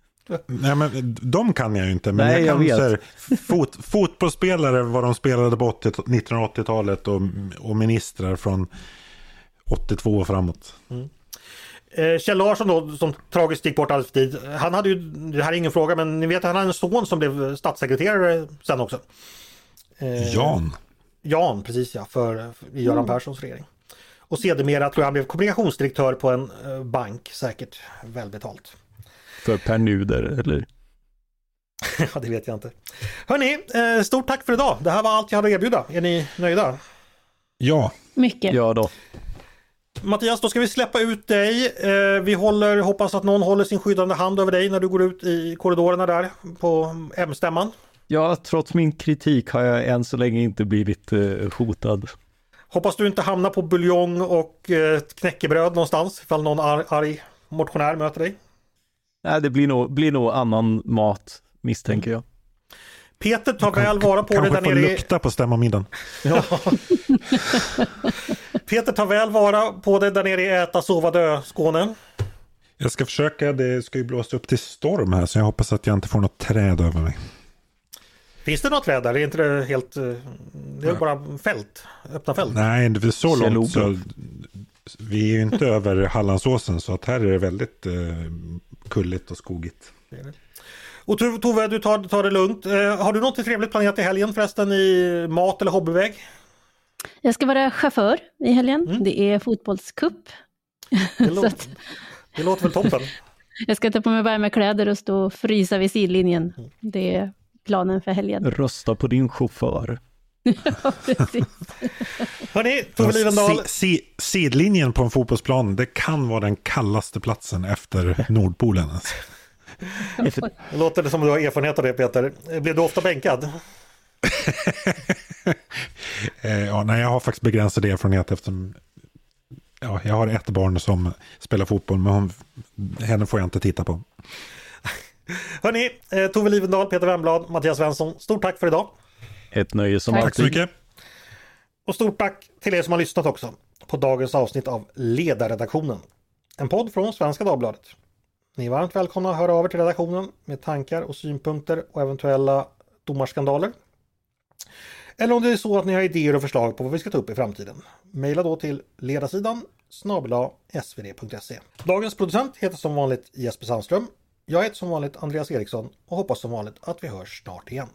Nej, men de kan jag ju inte. Men Nej, jag kan jag vet. här, fot, fotbollsspelare, vad de spelade på 80, 1980-talet och, och ministrar från 82 och framåt. Eh, Kjell Larsson då, som tragiskt gick bort alldeles för tid. Han hade ju, det här är ingen fråga, men ni vet att han hade en son som blev statssekreterare sen också. Eh, Jan. Jan, precis ja, för, för i Göran Perssons regering. Och sedermera tror jag han blev kommunikationsdirektör på en eh, bank, säkert välbetalt. För Per Nuder, eller? ja, det vet jag inte. Hörni, eh, stort tack för idag. Det här var allt jag hade att erbjuda. Är ni nöjda? Ja, Mycket. Ja då. Mattias, då ska vi släppa ut dig. Eh, vi håller, hoppas att någon håller sin skyddande hand över dig när du går ut i korridorerna där på M-stämman. Ja, trots min kritik har jag än så länge inte blivit eh, hotad. Hoppas du inte hamnar på buljong och eh, knäckebröd någonstans ifall någon ar arg motionär möter dig. Nej, det blir nog, blir nog annan mat, misstänker jag. Peter tar väl vara på det kanske där nere i... lukta på stämmamiddagen. Ja. Peter tar väl vara på det där nere i Äta, sova, dö, Skåne. Jag ska försöka, det ska ju blåsa upp till storm här så jag hoppas att jag inte får något träd över mig. Finns det något träd där? Är inte det helt... eh, Det är bara fält, öppna fält. Nej, det är så långt så vi är ju inte över Hallandsåsen så att här är det väldigt eh, kulligt och skogigt. Och Tove, du tar, tar det lugnt. Eh, har du något trevligt planerat i helgen förresten i mat eller hobbyväg? Jag ska vara chaufför i helgen. Det är fotbollscup. Det, lå- att det låter väl toppen. jag ska ta på mig värmekläder och stå och frysa vid sidlinjen. Det är planen för helgen. Rösta på din chaufför. Ja, precis. Hörni, Tove Livendal. Si, si, sidlinjen på en fotbollsplan, det kan vara den kallaste platsen efter Nordpolen. Alltså. Det låter det som du har erfarenhet av det Peter. Blir du ofta bänkad? Eh, ja, nej, jag har faktiskt begränsad erfarenhet eftersom ja, jag har ett barn som spelar fotboll, men hon, henne får jag inte titta på. Hörni, eh, Tove Livendal, Peter Wemblad, Mattias Svensson. Stort tack för idag. Ett nöje som Tack. Tack så alltid. mycket. Och stort tack till er som har lyssnat också på dagens avsnitt av Ledarredaktionen. En podd från Svenska Dagbladet. Ni är varmt välkomna att höra av er till redaktionen med tankar och synpunkter och eventuella domarskandaler. Eller om det är så att ni har idéer och förslag på vad vi ska ta upp i framtiden. Maila då till ledarsidan snabel svd.se. Dagens producent heter som vanligt Jesper Sandström. Jag heter som vanligt Andreas Eriksson och hoppas som vanligt att vi hörs snart igen.